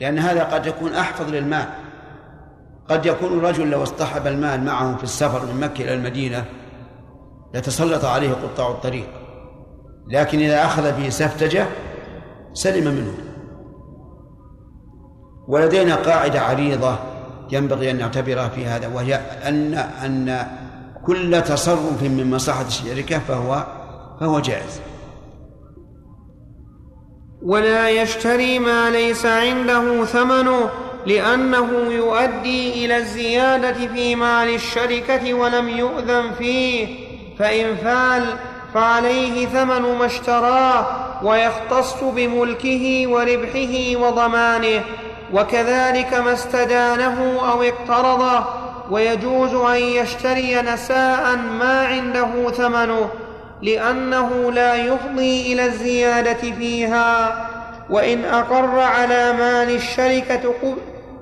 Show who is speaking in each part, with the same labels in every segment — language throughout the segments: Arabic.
Speaker 1: لأن هذا قد يكون أحفظ للمال. قد يكون الرجل لو اصطحب المال معه في السفر من مكة إلى المدينة لتسلط عليه قطاع الطريق. لكن إذا أخذ به سفتجة سلم منه. ولدينا قاعدة عريضة ينبغي أن نعتبرها في هذا وهي أن أن كل تصرف من مصلحة الشركة فهو فهو جائز.
Speaker 2: ولا يشتري ما ليس عنده ثمنه لأنه يؤدي إلى الزيادة في مال الشركة ولم يؤذن فيه فإن فعل فعليه ثمن ما اشتراه ويختص بملكه وربحه وضمانه وكذلك ما استدانه أو اقترضه ويجوز أن يشتري نساء ما عنده ثمنه. لأنه لا يفضي إلى الزيادة فيها. وإن أقر على مال الشركة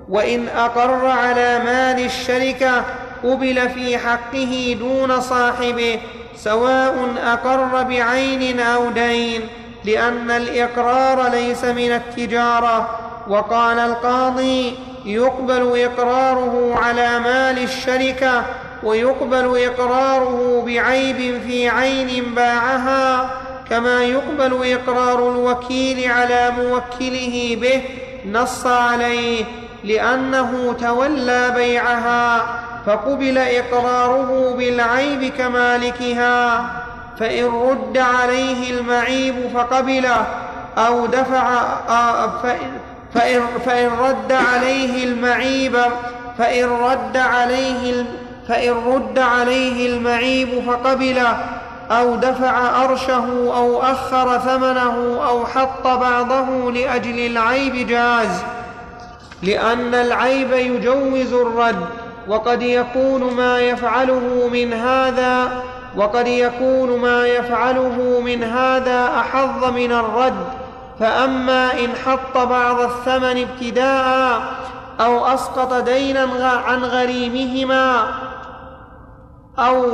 Speaker 2: وإن أقر على مال الشركة قبل في حقه دون صاحبه سواء أقر بعين أو دين لأن الإقرار ليس من التجارة. وقال القاضي يقبل إقراره على مال الشركة ويقبل إقراره بعيب في عين باعها كما يقبل إقرار الوكيل على موكله به نص عليه لأنه تولى بيعها فقبل إقراره بالعيب كمالكها فإن رد عليه المعيب فقبله أو دفع فإن, فإن رد عليه المعيب فإن رد عليه فإن رد عليه المعيب فقبله أو دفع أرشه أو أخر ثمنه أو حط بعضه لأجل العيب جاز لأن العيب يجوز الرد وقد يكون ما يفعله من هذا وقد يكون ما يفعله من هذا أحظ من الرد. فأما إن حط بعض الثمن ابتداء أو أسقط دينا عن غريمهما أو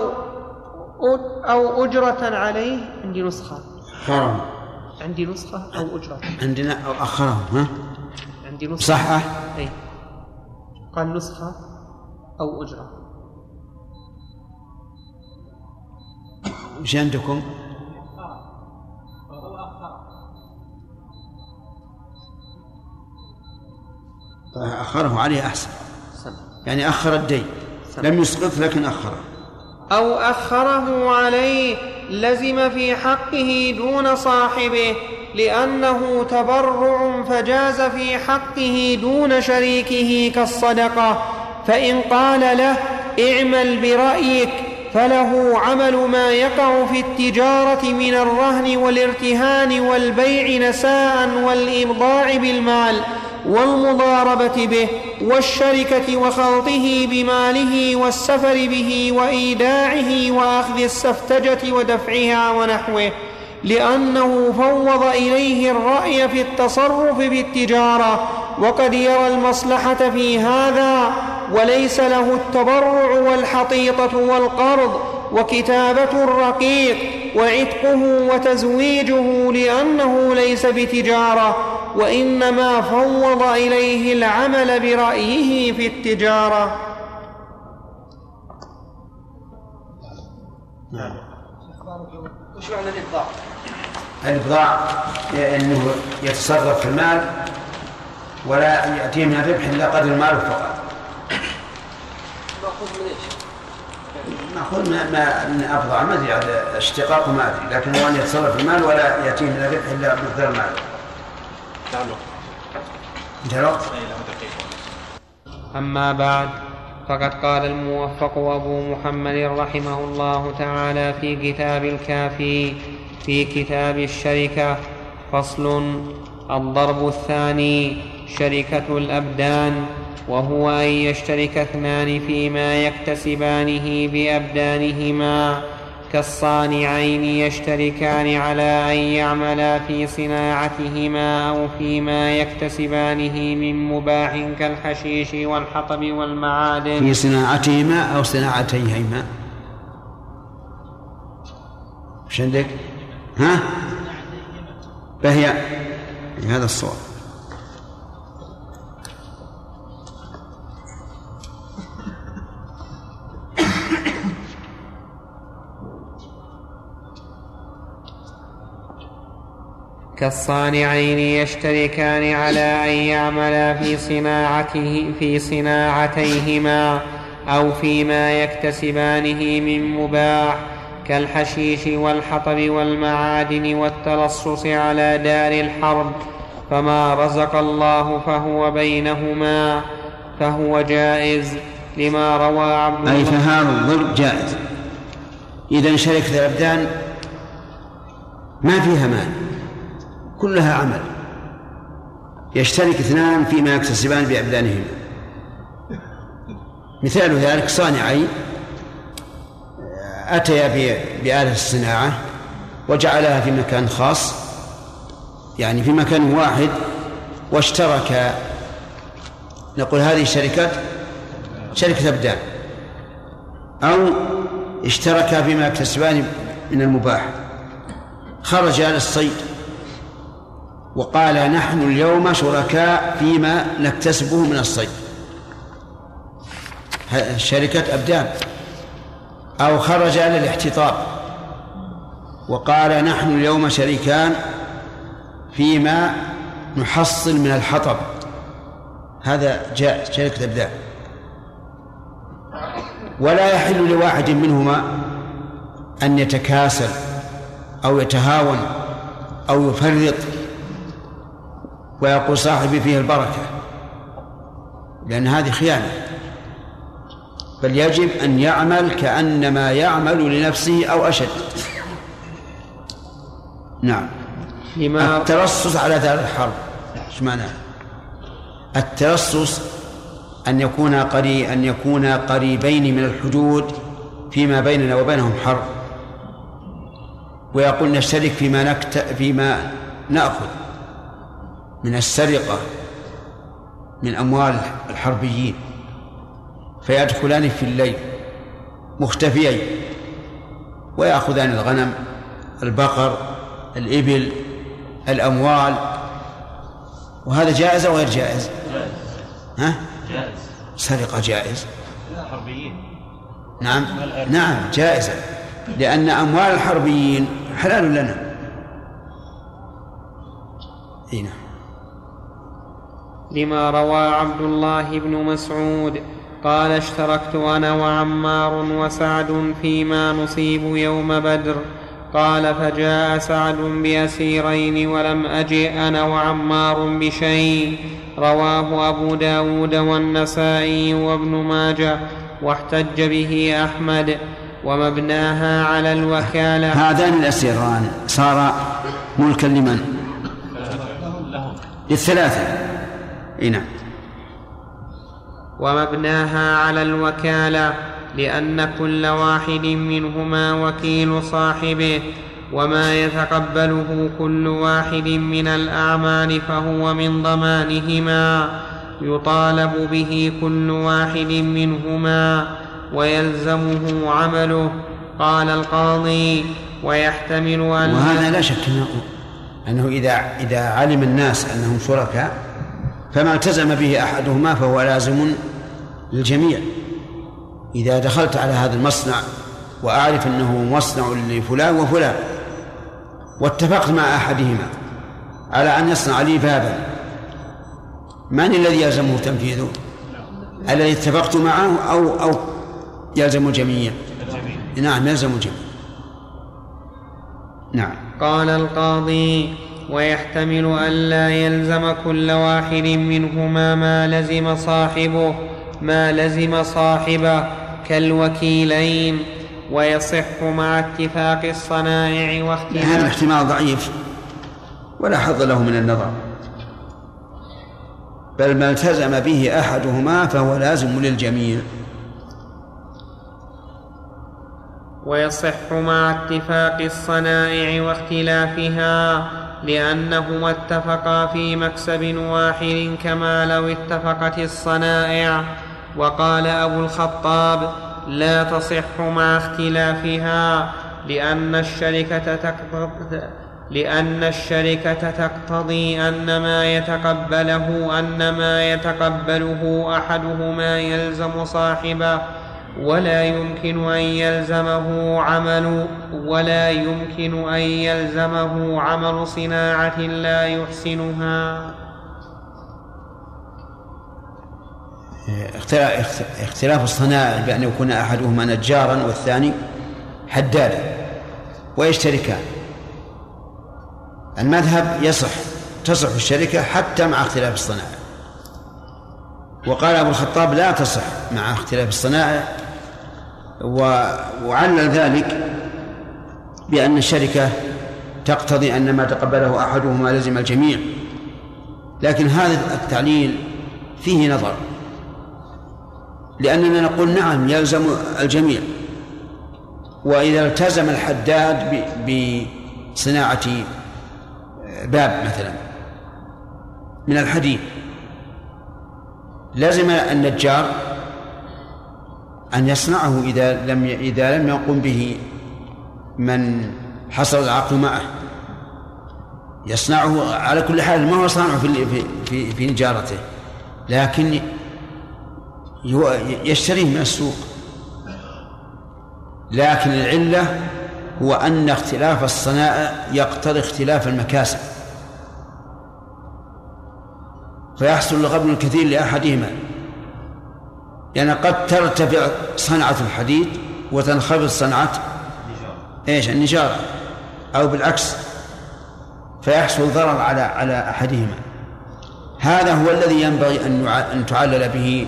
Speaker 2: أو أجرة عليه عندي نسخة.
Speaker 1: حرام.
Speaker 2: عندي نسخة أو أجرة.
Speaker 1: عندنا أو أخره ها؟
Speaker 2: عندي نسخة.
Speaker 1: صحة.
Speaker 2: أي قال نسخة أو أجرة.
Speaker 1: وش عندكم؟ أخره عليه أحسن. يعني أخر الدين. لم يسقط لكن أخره.
Speaker 2: أو أخره عليه لزم في حقه دون صاحبه لأنه تبرع فجاز في حقه دون شريكه كالصدقة. فإن قال له اعمل برأيك فله عمل ما يقع في التجارة من الرهن والارتهان والبيع نساء والإبضاع بالمال. والمضاربة به والشركة وخلطه بماله والسفر به وإيداعه وأخذ السفتجة ودفعها ونحوه لأنه فوض إليه الرأي في التصرف بالتجارة وقد يرى المصلحة في هذا وليس له التبرع والحطيطة والقرض وكتابة الرقيق وعتقه وتزويجه لأنه ليس بتجارة وإنما فوض إليه العمل برأيه في التجارة.
Speaker 1: نعم. وش معنى الإبضاع؟ الإبضاع أنه يتصرف في المال ولا يأتيه من الربح إلا قدر المال فقط.
Speaker 3: مأخوذ من إيش؟
Speaker 1: مأخوذ من من أبضع ما أدري اشتقاق ما أدري لكن هو أن يتصرف المال ولا يأتيه من الربح إلا مقدار المال
Speaker 3: تعلق
Speaker 1: انتهى الوقت؟
Speaker 2: أما بعد فقد قال الموفق أبو محمد رحمه الله تعالى في كتاب الكافي في كتاب الشركة فصل الضرب الثاني شركة الأبدان وهو أن يشترك اثنان فيما يكتسبانه بأبدانهما كالصانعين يشتركان على أن يعملا في صناعتهما أو فيما يكتسبانه من مباح كالحشيش والحطب والمعادن
Speaker 1: في صناعتهما أو صناعتيهما إيش عندك؟ ها؟ فهي هذا الصواب
Speaker 2: كالصانعين يشتركان على أن يعملا في صناعته في صناعتيهما أو فيما يكتسبانه من مباح كالحشيش والحطب والمعادن والتلصص على دار الحرب. فما رزق الله فهو بينهما فهو جائز لما روى عبد
Speaker 1: الله. أي فهذا الضرب جائز. إذا شركة الأبدان ما فيها مال. كلها عمل. يشترك اثنان فيما يكتسبان بأبدانهما مثال ذلك صانعي. أتيا بآلة الصناعة وجعلها في مكان خاص يعني في مكان واحد واشترك. نقول هذه الشركات شركة أبدان. أو اشتركا فيما يكتسبان من المباح. خرج على الصيد. وقال نحن اليوم شركاء فيما نكتسبه من الصيد. شركة أبدان. أو خرج على الاحتطاب وقال نحن اليوم شريكان فيما نحصل من الحطب. هذا جاء شركة أبدان. ولا يحل لواحد منهما أن يتكاسل أو يتهاون أو يفرط ويقول صاحبي فيه البركة لأن هذه خيانة. بل يجب أن يعمل كأنما يعمل لنفسه أو أشد. نعم. لما الترصص على دار الحرب إيش معناه؟ الترصص أن يكون قريب أن يكون قريبين من الحدود فيما بيننا وبينهم حرب. ويقول نشترك فيما نكت فيما نأخذ. من السرقة من أموال الحربيين فيدخلان في الليل مختفيين ويأخذان الغنم البقر الإبل الأموال. وهذا جائز أو غير جائز؟ ها؟ جائز. سرقة جائز. الحربيين نعم. نعم جائزة لأن أموال الحربيين حلال لنا.
Speaker 2: هنا نعم. لما روى عبد الله بن مسعود قال اشتركت أنا وعمار وسعد فيما نصيب يوم بدر قال فجاء سعد بأسيرين ولم أجئ أنا وعمار بشيء رواه أبو داود والنسائي وابن ماجه واحتج به أحمد ومبناها على الوكالة.
Speaker 1: هذان الأسيران صار ملكا لمن؟ للثلاثة. إي نعم.
Speaker 2: ومبناها على الوكالة لأن كل واحد منهما وكيل صاحبه وما يتقبله كل واحد من الأعمال فهو من ضمانهما يطالب به كل واحد منهما ويلزمه عمله قال القاضي ويحتمل أن
Speaker 1: وهذا لا شك أنه, أنه إذا إذا علم الناس أنهم شركاء فما التزم به أحدهما فهو لازم للجميع. إذا دخلت على هذا المصنع وأعرف أنه مصنع لفلان وفلان واتفقت مع أحدهما على أن يصنع لي بابا من الذي يلزمه تنفيذه؟ الذي اتفقت معه أو أو يلزم الجميع؟ نعم يلزم الجميع.
Speaker 2: نعم. قال القاضي ويحتمل أن لا يلزم كل واحد منهما ما لزم صاحبه ما لزم صاحبه كالوكيلين. ويصح مع اتفاق الصنائع واختلاف
Speaker 1: هذا الاحتمال ضعيف ولا حظ له من النظر. بل ما التزم به أحدهما فهو لازم للجميع.
Speaker 2: ويصح مع اتفاق الصنائع واختلافها لأنهما اتفقا في مكسب واحد كما لو اتفقت الصنائع. وقال أبو الخطاب لا تصح مع اختلافها لأن الشركة تقتضي لأن الشركة تقتضي أن ما يتقبله أن ما يتقبله أحدهما يلزم صاحبه. ولا يمكن أن يلزمه عمل ولا يمكن أن يلزمه عمل صناعة لا يحسنها.
Speaker 1: اختلاف الصنائع بأن يكون أحدهما نجارا والثاني حدادا ويشتركان. المذهب يصح تصح الشركة حتى مع اختلاف الصنائع وقال أبو الخطاب لا تصح مع اختلاف الصنائع وعلل ذلك بأن الشركة تقتضي أن ما تقبله أحدهما لزم الجميع. لكن هذا التعليل فيه نظر لأننا نقول نعم يلزم الجميع. وإذا التزم الحداد بصناعة باب مثلا من الحديد لزم النجار أن يصنعه إذا لم إذا لم يقم به من حصل العقد معه. يصنعه على كل حال ما هو صانع في في في نجارته؟ لكن يشتريه من السوق. لكن العلة هو أن اختلاف الصنائع يقتضي اختلاف المكاسب. فيحصل الغبن الكثير لأحدهما. لأن يعني قد ترتفع صنعة الحديد وتنخفض صنعة إيش؟ النجارة. أو بالعكس فيحصل ضرر على على أحدهما. هذا هو الذي ينبغي أن أن تعلل به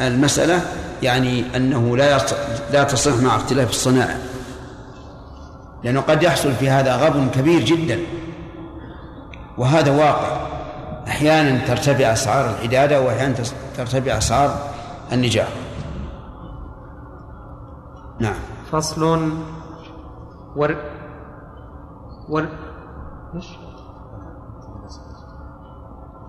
Speaker 1: المسألة يعني أنه لا لا تصح مع اختلاف الصنائع لأنه قد يحصل في هذا غبن كبير جدا. وهذا واقع. أحيانا ترتفع أسعار الحدادة وأحيانا ترتفع أسعار النجاح. نعم.
Speaker 2: فصل ور ور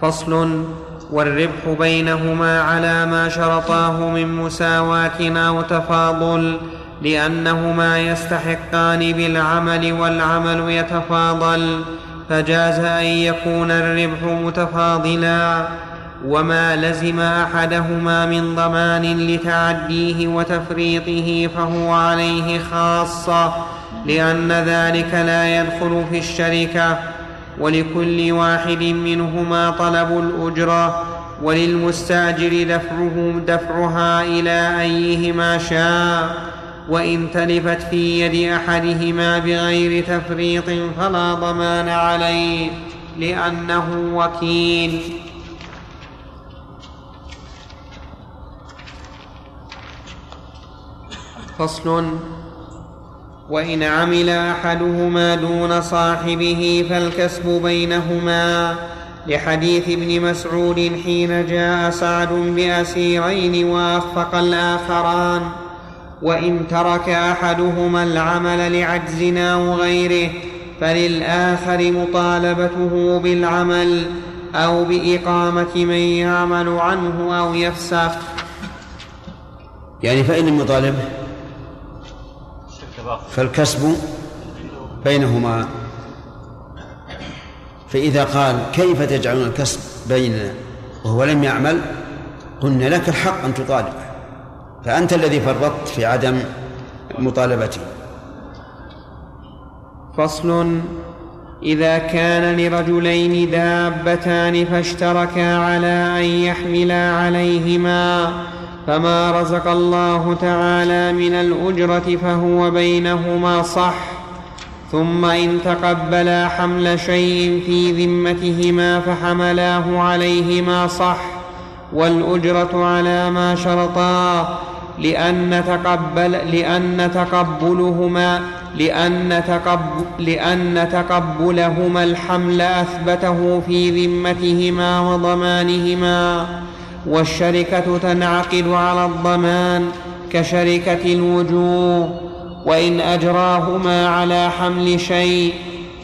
Speaker 2: فصل والربح بينهما على ما شرطاه من مساواة أو تفاضل لأنهما يستحقان بالعمل والعمل يتفاضل فجاز أن يكون الربح متفاضلا. وما لزم أحدهما من ضمان لتعديه وتفريطه فهو عليه خاصة لأن ذلك لا يدخل في الشركة ولكل واحد منهما طلب الاجره وللمستأجر دفعه دفعها إلى أيهما شاء وإن تلفت في يد أحدهما بغير تفريط فلا ضمان عليه لأنه وكيل. فصل وإن عمل أحدهما دون صاحبه فالكسب بينهما. لحديث ابن مسعود حين جاء سعد بأسيرين وأخفق الآخران. وإن ترك أحدهما العمل لعجز أو غيره فللآخر مطالبته بالعمل أو بإقامة من يعمل عنه أو يفسخ.
Speaker 1: يعني فإن المطالبه فالكسب بينهما. فإذا قال كيف تجعلون الكسب بيننا وهو لم يعمل قلنا لك الحق أن تطالبه فأنت الذي فرطت في عدم مطالبته.
Speaker 2: فصل إذا كان لرجلين دابتان فاشتركا على أن يحملا عليهما فما رزق الله تعالى من الاجره فهو بينهما صح ثم ان تقبلا حمل شيء في ذمتهما فحملاه عليهما صح والاجره على ما شرطا لأن تقبل لأن تقبلهما لأن, تقبل لأن تقبلهما الحمل أثبته في ذمتهما وضمانهما والشركة تنعقد على الضمان كشركة الوجوه وإن أجراهما على حمل شيء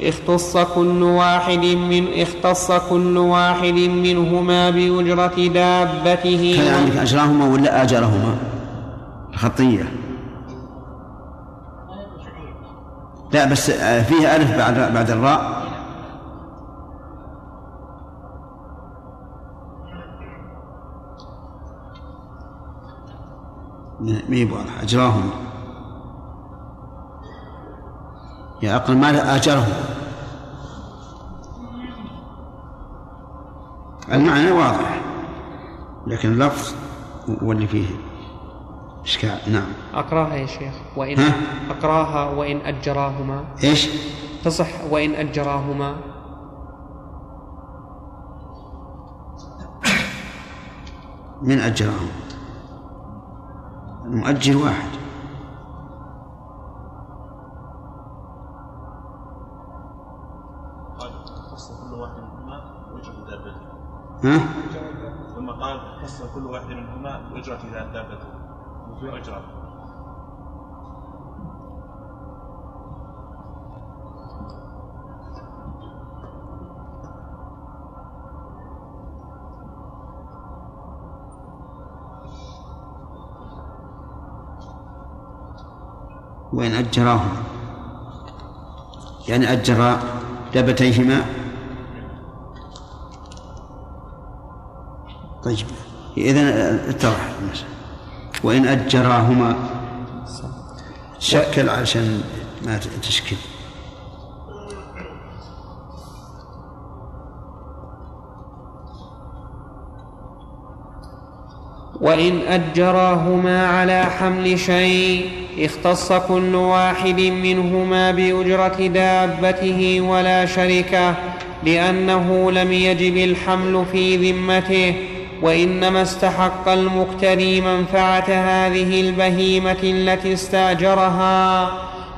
Speaker 2: اختص كل واحد من اختص كل واحد منهما بأجرة دابته.
Speaker 1: كان عندك أجراهما ولا آجرهما؟ خطية لا بس فيها ألف بعد بعد الراء. ما واضح أجراهم يا أقل ما أجرهم؟ المعنى واضح لكن اللفظ هو اللي فيه إشكال. نعم.
Speaker 2: أقراها يا شيخ وإن
Speaker 1: ها؟
Speaker 2: أقراها وإن أجراهما.
Speaker 1: إيش؟
Speaker 2: تصح وإن أجراهما.
Speaker 1: من أجرهم؟ المؤجر واحد. ها؟
Speaker 3: ثم قال خص كل واحد منهما وجهة دابته وفي أجرة
Speaker 1: وإن أجراهما. يعني أجرا دابتيهما. طيب إذا اتضح المسألة. وإن أجراهما. شكل عشان ما تشكل.
Speaker 2: وإن أجراهما على حمل شيء. اختص كل واحد منهما بأجرة دابته ولا شركة لأنه لم يجب الحمل في ذمته وإنما استحق المقتري منفعة هذه البهيمة التي استأجرها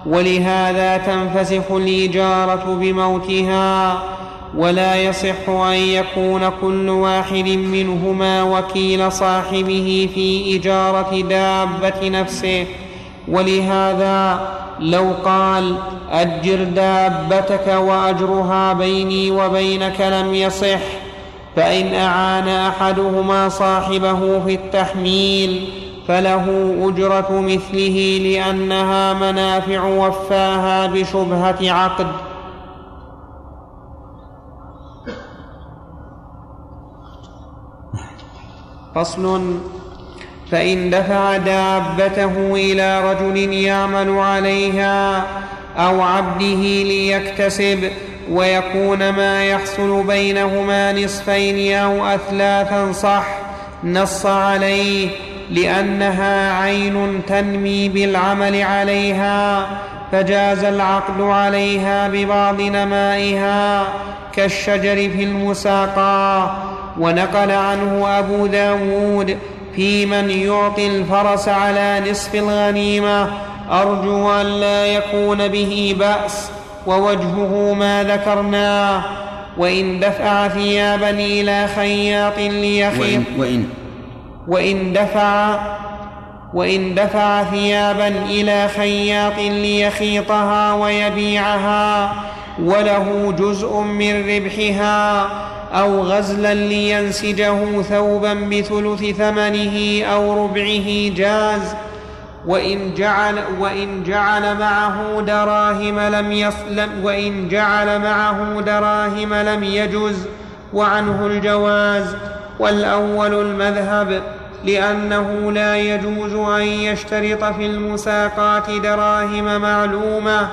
Speaker 2: ولهذا تنفسخ الإجارة بموتها ولا يصح أن يكون كل واحد منهما وكيل صاحبه في إجارة دابة نفسه. ولهذا لو قال أجر دابتك وأجرها بيني وبينك لم يصح فإن أعان أحدهما صاحبه في التحميل فله أجرة مثله لأنها منافع وفاها بشبهة عقد. فصل فإن دفع دابته إلى رجل يعمل عليها أو عبده ليكتسب ويكون ما يحصل بينهما نصفين أو أثلاثا صح نص عليه لأنها عين تنمي بالعمل عليها فجاز العقد عليها ببعض نمائها كالشجر في المساقى ونقل عنه أبو داود في من يعطي الفرس على نصف الغنيمة. أرجو أن لا يكون به بأس ووجهه ما ذكرناه. وإن دفع ثيابا إلى خياط ليخيط
Speaker 1: وإن وإن
Speaker 2: وإن دفع وإن دفع ثيابا إلى خياط ليخيطها ويبيعها. وله جزء من ربحها. أو غزلا لينسجه ثوبا بثلث ثمنه أو ربعه جاز وإن جعل وإن جعل معه دراهم لم يصلم وإن جعل معه دراهم لم يجز وعنه الجواز. والأول المذهب لأنه لا يجوز أن يشترط في المساقات دراهم معلومة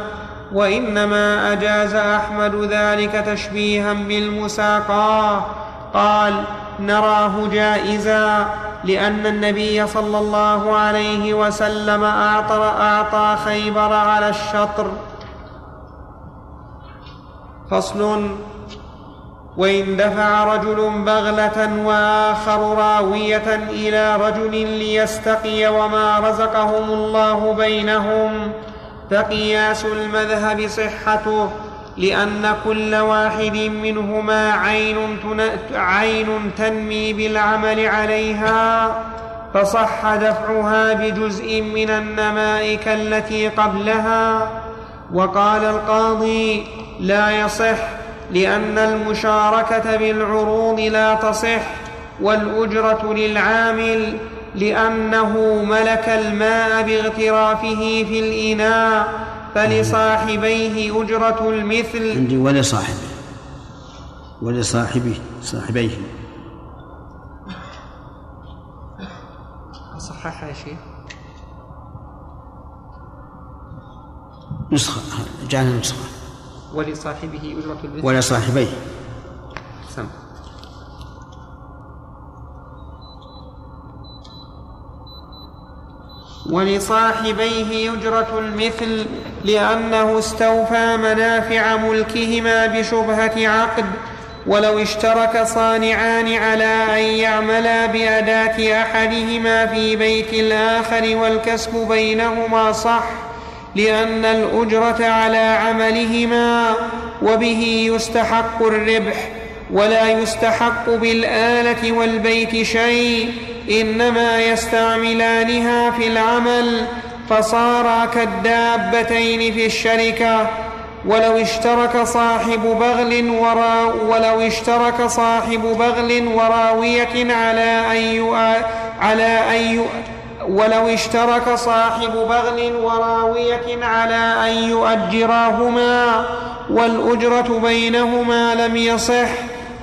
Speaker 2: وإنما أجاز أحمد ذلك تشبيها بالمساقاة. قال نراه جائزا لأن النبي صلى الله عليه وسلم أعطى, أعطى خيبر على الشطر. فصل وإن دفع رجل بغلة وآخر راوية إلى رجل ليستقي وما رزقهم الله بينهم فقياس المذهب صحته لأن كل واحد منهما عين, عين تنمي بالعمل عليها فصح دفعها بجزء من النماء كالتي قبلها. وقال القاضي لا يصح لأن المشاركة بالعروض لا تصح والأجرة للعامل لأنه ملك الماء باغترافه في الإناء فلصاحبيه أجرة المثل.
Speaker 1: عندي ولصاحبه. ولصاحبه صاحبيه.
Speaker 2: صححها يا شيخ.
Speaker 1: نسخة جعلها نسخة.
Speaker 2: ولصاحبه أجرة المثل.
Speaker 1: ولصاحبيه.
Speaker 2: سم. ولصاحبيه أجرة المثل لأنه استوفى منافع ملكهما بشبهة عقد ولو اشترك صانعان على أن يعملا بأداة أحدهما في بيت الآخر والكسب بينهما صح لأن الأجرة على عملهما وبه يستحق الربح ولا يستحق بالآلة والبيت شيء إنما يستعملانها في العمل فصارا كالدابتين في الشركة ولو اشترك صاحب بغل ورا ولو اشترك صاحب بغل وراوية على أن. على أن. ولو اشترك صاحب بغل وراوية على أن يؤجراهما والأجرة بينهما لم يصح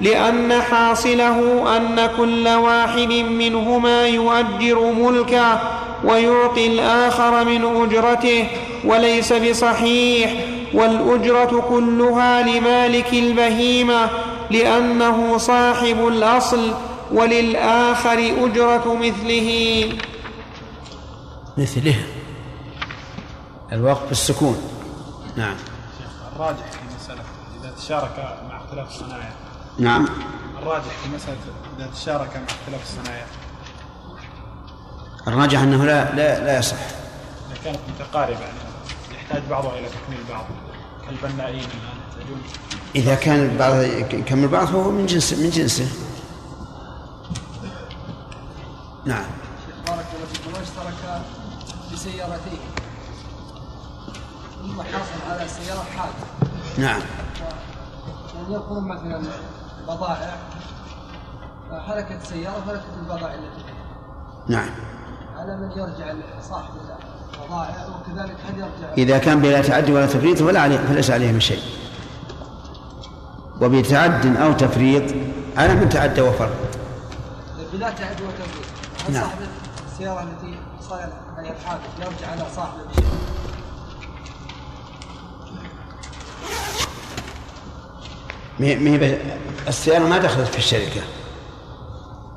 Speaker 2: لأن حاصله أن كل واحد منهما يؤجر ملكه ويعطي الآخر من أجرته وليس بصحيح والأجرة كلها لمالك البهيمة لأنه صاحب الأصل وللآخر أجرة مثله.
Speaker 1: مثله. الوقف السكون نعم.
Speaker 4: الراجح في مسألة إذا تشارك مع اختلاف الصنايع
Speaker 1: نعم.
Speaker 4: الراجح في مسألة إذا تشارك مع اختلاف الصنايع
Speaker 1: الراجح أنه لا لا لا يصح.
Speaker 4: إذا كانت متقاربة يعني يحتاج بعضها إلى تكميل بعض. كالبنائين الآن
Speaker 1: إذا كان البعض يكمل بعض فهو من جنس من جنسه. نعم.
Speaker 5: بارك الله فيكم واشترك بسيارتين ثم حصل على السيارة حادث
Speaker 1: نعم.
Speaker 5: يعني يقول مثلا بضائع فهلكت السيارة فلكت البضائع التي
Speaker 1: نعم.
Speaker 5: على من يرجع صاحب البضائع وكذلك هل يرجع؟
Speaker 1: إذا كان بلا تعدي ولا تفريط فلا عليه فليس عليه من شيء. وبتعد أو تفريط على من تعدى وفرط.
Speaker 5: بلا تعد وتفريط. هل
Speaker 1: نعم.
Speaker 5: صاحب السيارة التي صار عليها الحادث يرجع على صاحب الشيء؟
Speaker 1: السيارة ما دخلت في الشركة.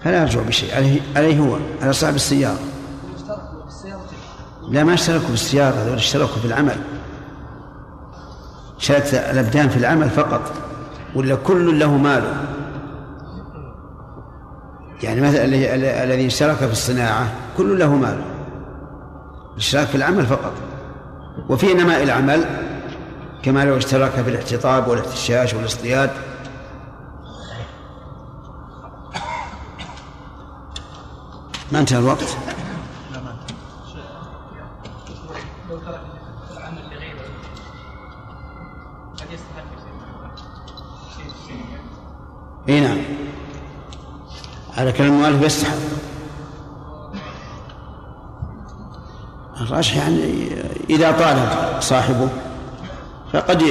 Speaker 1: فلا يرجع بشيء. عليه عليه هو. على صاحب السيارة. لا ما اشتركوا بالسيارة هذول اشتركوا في العمل. شركة الأبدان في العمل فقط. ولا كل له ماله. يعني مثلا الذي اشترك في الصناعة كل له ماله. الاشتراك في العمل فقط. وفي نماء العمل. كما لو اشترك في الاحتطاب والاحتشاش والاصطياد. ما انتهى الوقت؟ إي نعم. على كلام المؤلف يستحق. الراجح يعني إذا طالب صاحبه. فقد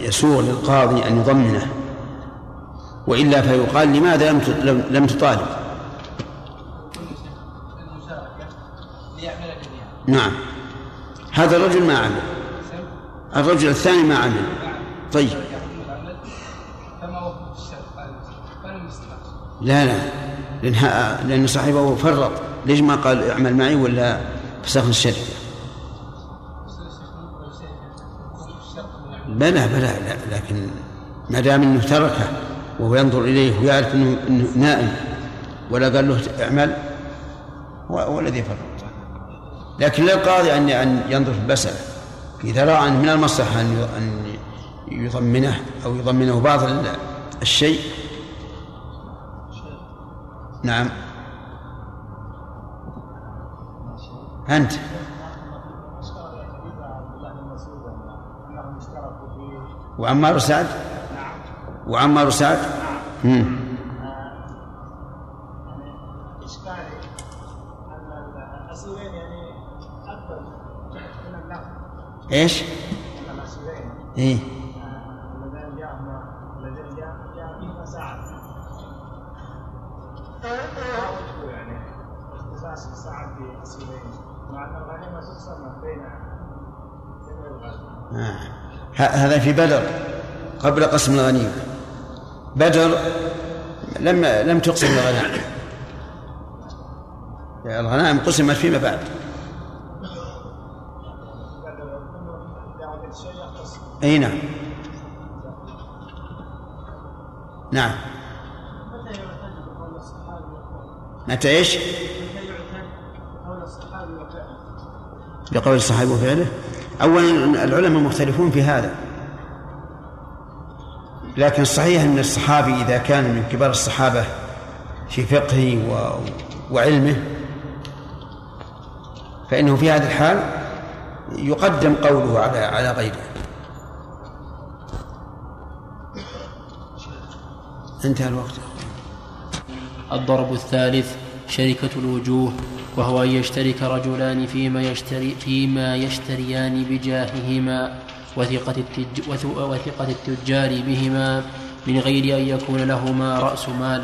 Speaker 1: يسوغ للقاضي أن يضمنه وإلا فيقال لماذا لم لم- تطالب؟ نعم. هذا الرجل ما عمل. الرجل الثاني ما عمل. طيب. لا لا. لأن, صاحبه فرط. ليش ما قال اعمل معي ولا فسخ الشركة بلى بلى لا لكن ما دام إنه تركه وهو ينظر إليه ويعرف إنه, إنه نائم ولا قال له اعمل هو, الذي فرط لكن للقاضي أن أن ينظر في المساله إذا رأى أن من المصلحة أن أن يضمنه أو يضمنه بعض ال- الشيء. نعم. أنت. وعمار سعد وعمار سعد
Speaker 6: النفع إيش؟ إيه
Speaker 1: آه. هذا في بدر قبل قسم الغنيمة. بدر لم لم تقسم الغنائم. الغنائم قسمت فيما بعد. أي نعم. نعم.
Speaker 5: متى إيش؟ بقول الصحابي وفعله؟
Speaker 1: اولا العلماء مختلفون في هذا. لكن الصحيح أن الصحابي إذا كان من كبار الصحابة في فقهه و... وعلمه فإنه في هذه الحال يقدم قوله على على غيره. انتهى الوقت.
Speaker 7: الضرب الثالث شركة الوجوه. وهو أن يشترك رجلان فيما يشتري فيما يشتريان بجاههما وثقة التج وث- وثقة التجار بهما من غير أن يكون لهما رأس مال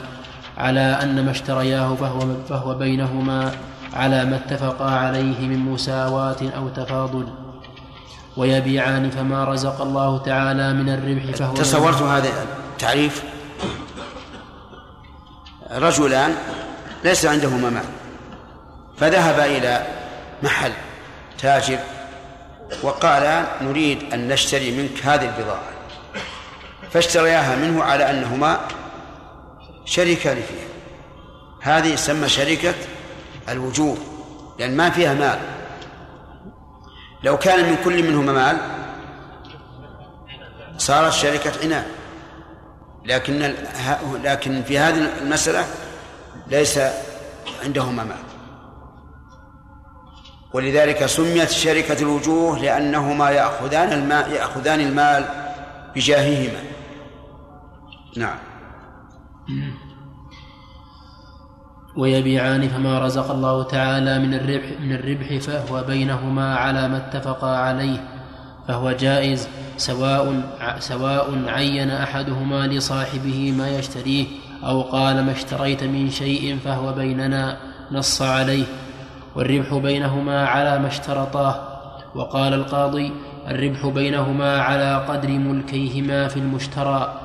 Speaker 7: على أن ما اشترياه فهو فهو بينهما على ما اتفقا عليه من مساواة أو تفاضل. ويبيعان فما رزق الله تعالى من الربح فهو
Speaker 1: تصورت هذا التعريف؟ رجلان ليس عندهما مال. فذهب إلى محل تاجر وقال نريد أن نشتري منك هذه البضاعة. فاشترياها منه على أنهما شريكان فيها. هذه يسمى شركة الوجوه لأن ما فيها مال. لو كان من كل منهما مال صارت شركة عنان لكن لكن في هذه المسألة ليس عندهما مال. ولذلك سميت شركة الوجوه لأنهما يأخذان الماء يأخذان المال بجاههما. نعم.
Speaker 7: ويبيعان فما رزق الله تعالى من الربح من الربح فهو بينهما على ما اتفقا عليه فهو جائز سواء سواء عين أحدهما لصاحبه ما يشتريه أو قال ما اشتريت من شيء فهو بيننا نص عليه. والربح بينهما على ما اشترطاه. وقال القاضي الربح بينهما على قدر ملكيهما في المشترى.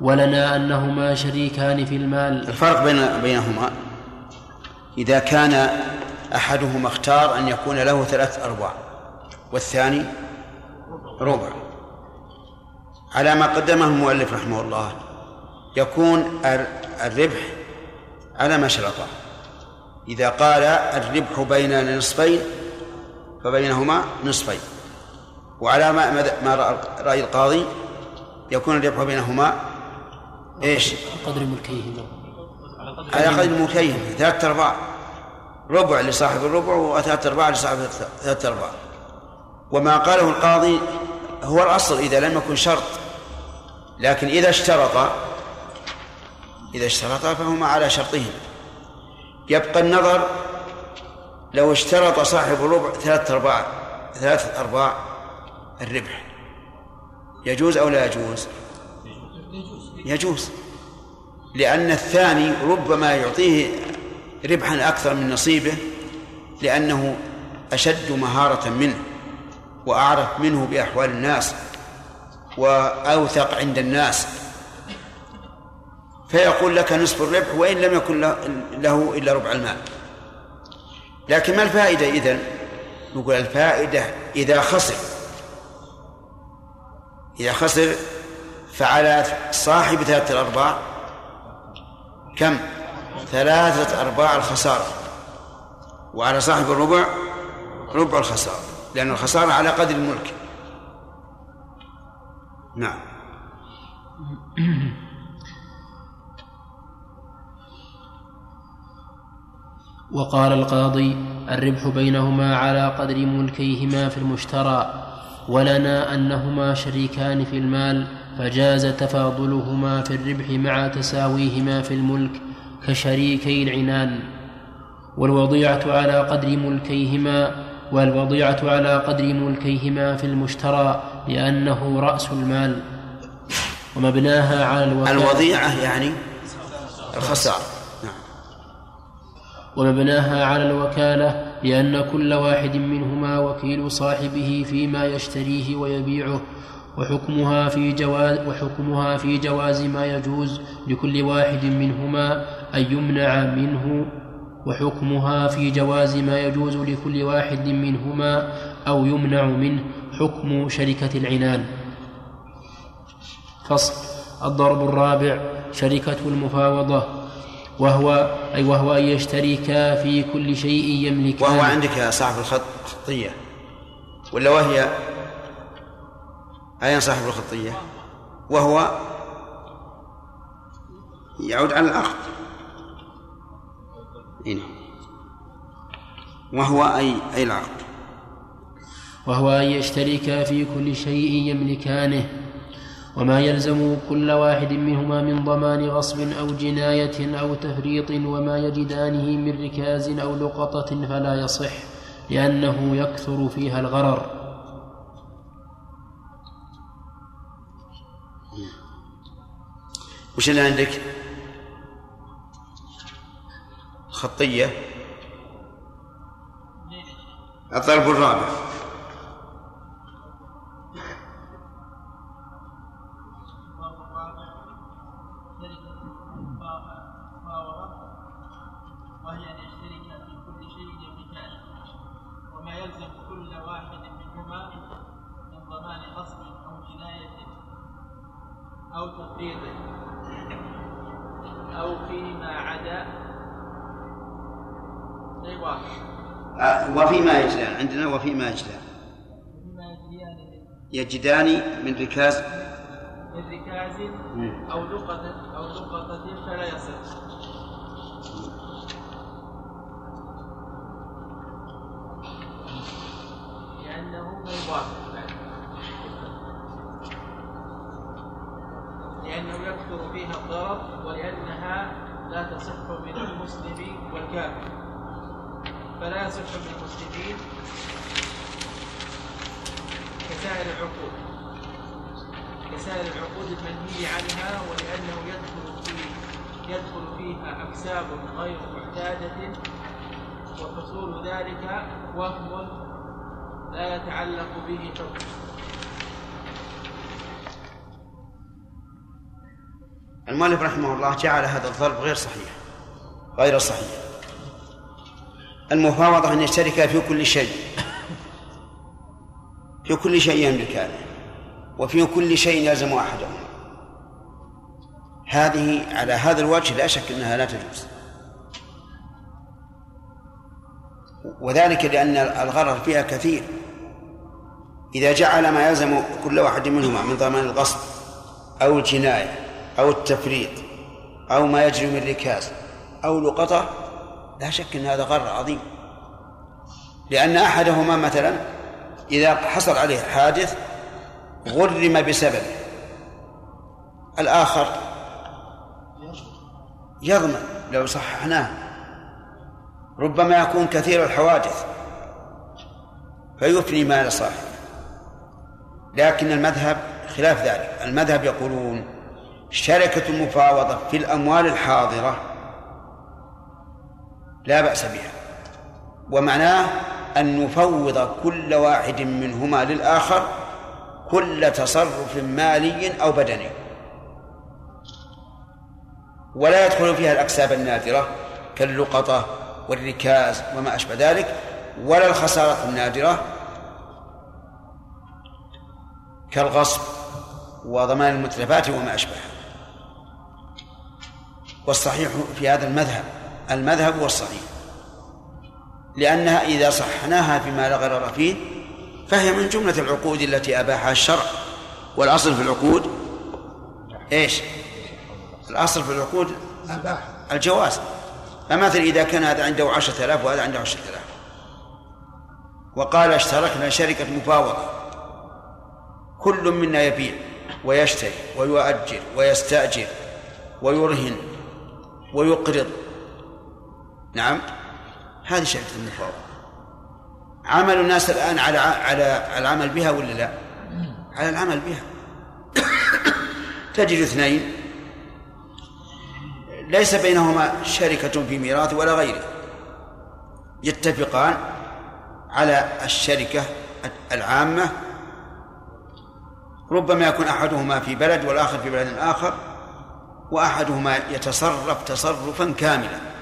Speaker 7: ولنا أنهما شريكان في المال.
Speaker 1: الفرق بين بينهما إذا كان أحدهما اختار أن يكون له ثلاث أرباع والثاني ربع. على ما قدمه المؤلف رحمه الله يكون ال- الربح على ما شرطه إذا قال الربح بين نصفين فبينهما نصفين. وعلى ما ما رأى- رأي القاضي يكون الربح بينهما إيش؟
Speaker 7: قدر ملكيهما
Speaker 1: على قدر ملكيهم ثلاثة أرباع. ربع لصاحب الربع وثلاثة أرباع لصاحب ثلاثة أرباع. وما قاله القاضي هو الأصل إذا لم يكن شرط. لكن إذا اشترط إذا اشترط فهما على شرطهم. يبقى النظر لو اشترط صاحب الربع ثلاثة أرباع ثلاثة أرباع الربح. يجوز أو لا يجوز؟ يجوز لأن الثاني ربما يعطيه ربحا أكثر من نصيبه لأنه أشد مهارة منه وأعرف منه بأحوال الناس وأوثق عند الناس. فيقول لك نصف الربح وإن لم يكن له- إلا ربع المال. لكن ما الفائدة إذن؟ نقول الفائدة إذا خسر. إذا خسر فعلى صاحب ثلاثة الأرباع كم؟ ثلاثة أرباع الخسارة. وعلى صاحب الربع ربع الخسارة. لأن الخسارة على قدر الملك. نعم.
Speaker 7: وقال القاضي الربح بينهما على قدر ملكيهما في المشترى ولنا أنهما شريكان في المال فجاز تفاضلهما في الربح مع تساويهما في الملك كشريكي العنان. والوضيعة على قدر ملكيهما والوضيعة على قدر ملكيهما في المشترى لأنه رأس المال. ومبناها على الوفاء
Speaker 1: الوضيعة يعني الخسارة. نعم
Speaker 7: ومبناها على الوكالة لأن كل واحد منهما وكيل صاحبه فيما يشتريه ويبيعه وحكمها في جواز وحكمها في جواز ما يجوز لكل واحد منهما أن يمنع منه وحكمها في جواز ما يجوز لكل واحد منهما أو يمنع منه حكم شركة العنان. فصل. الضرب الرابع. شركة المفاوضة. وهو أي وهو أن يشتركا في كل شيء يملكان
Speaker 1: وهو عندك يا صاحب الخط خطية ولا وهي؟ أين صاحب الخطية وهو يعود على العقد هنا وهو أي أي العقد؟
Speaker 7: وهو أن يشتركا في كل شيء يملكانه. وما يلزم كل واحد منهما من ضمان غصب أو جناية أو تفريط وما يجدانه من ركاز أو لقطة فلا يصح لأنه يكثر فيها الغرر.
Speaker 1: وش اللي عندك؟ خطية؟ الضرب الرابع. وفيما يجدان عندنا وفيما يجدان. يجدان من ركاز.
Speaker 6: من ركاز أو لقطة أو لقطة فلا يصح. لأنه مباح لأنه يكثر فيها الضرر ولأنها لا تصح من المسلم والكافر. فلا يصح المسلمين كسائر العقود. كسائر العقود المنهي عنها ولأنه يدخل في يدخل فيها أكساب غير محتاجة وحصول ذلك وهم لا يتعلق به حكم
Speaker 1: المؤلف رحمه الله جعل هذا الضرب غير صحيح غير صحيح. المفاوضة أن يشترك في كل شيء. في كل شيء يملكانه وفي كل شيء يلزم أحدهما هذه على هذا الوجه لا شك أنها لا تجوز. وذلك لأن الغرر فيها كثير. إذا جعل ما يلزم كل واحد منهما من ضمان الغصب أو الجناية أو التفريط أو ما يجري من ركاز أو لقطة لا شك أن هذا غرر عظيم. لأن أحدهما مثلا إذا حصل عليه حادث غرم بسببه الآخر يضمن لو صححناه. ربما يكون كثير الحوادث فيفني مال صاحبه لكن المذهب خلاف ذلك. المذهب يقولون شركة المفاوضة في الأموال الحاضرة لا بأس بها. ومعناه أن نفوض كل واحد منهما للآخر كل تصرف مالي أو بدني. ولا يدخل فيها الأكساب النادرة كاللقطة والركاز وما أشبه ذلك ولا الخسارة النادرة كالغصب وضمان المتلفات وما أشبه والصحيح في هذا المذهب المذهب هو الصحيح لأنها إذا صحناها فيما لا غرر فيه فهي من جملة العقود التي أباحها الشرع. والأصل في العقود إيش؟ الأصل في العقود الجواز. فمثلا إذا كان هذا عنده عشرة آلاف وهذا عنده عشرة آلاف. وقال اشتركنا شركة مفاوضة. كل منا يبيع ويشتري ويؤجر ويستأجر ويرهن ويقرض. نعم. هذه شركة المفاوضة عمل الناس الآن على على العمل بها ولا لا؟ على العمل بها. تجد اثنين. ليس بينهما شركة في ميراث ولا غيره. يتفقان على الشركة العامة. ربما يكون أحدهما في بلد والآخر في بلد آخر وأحدهما يتصرف تصرفا كاملا.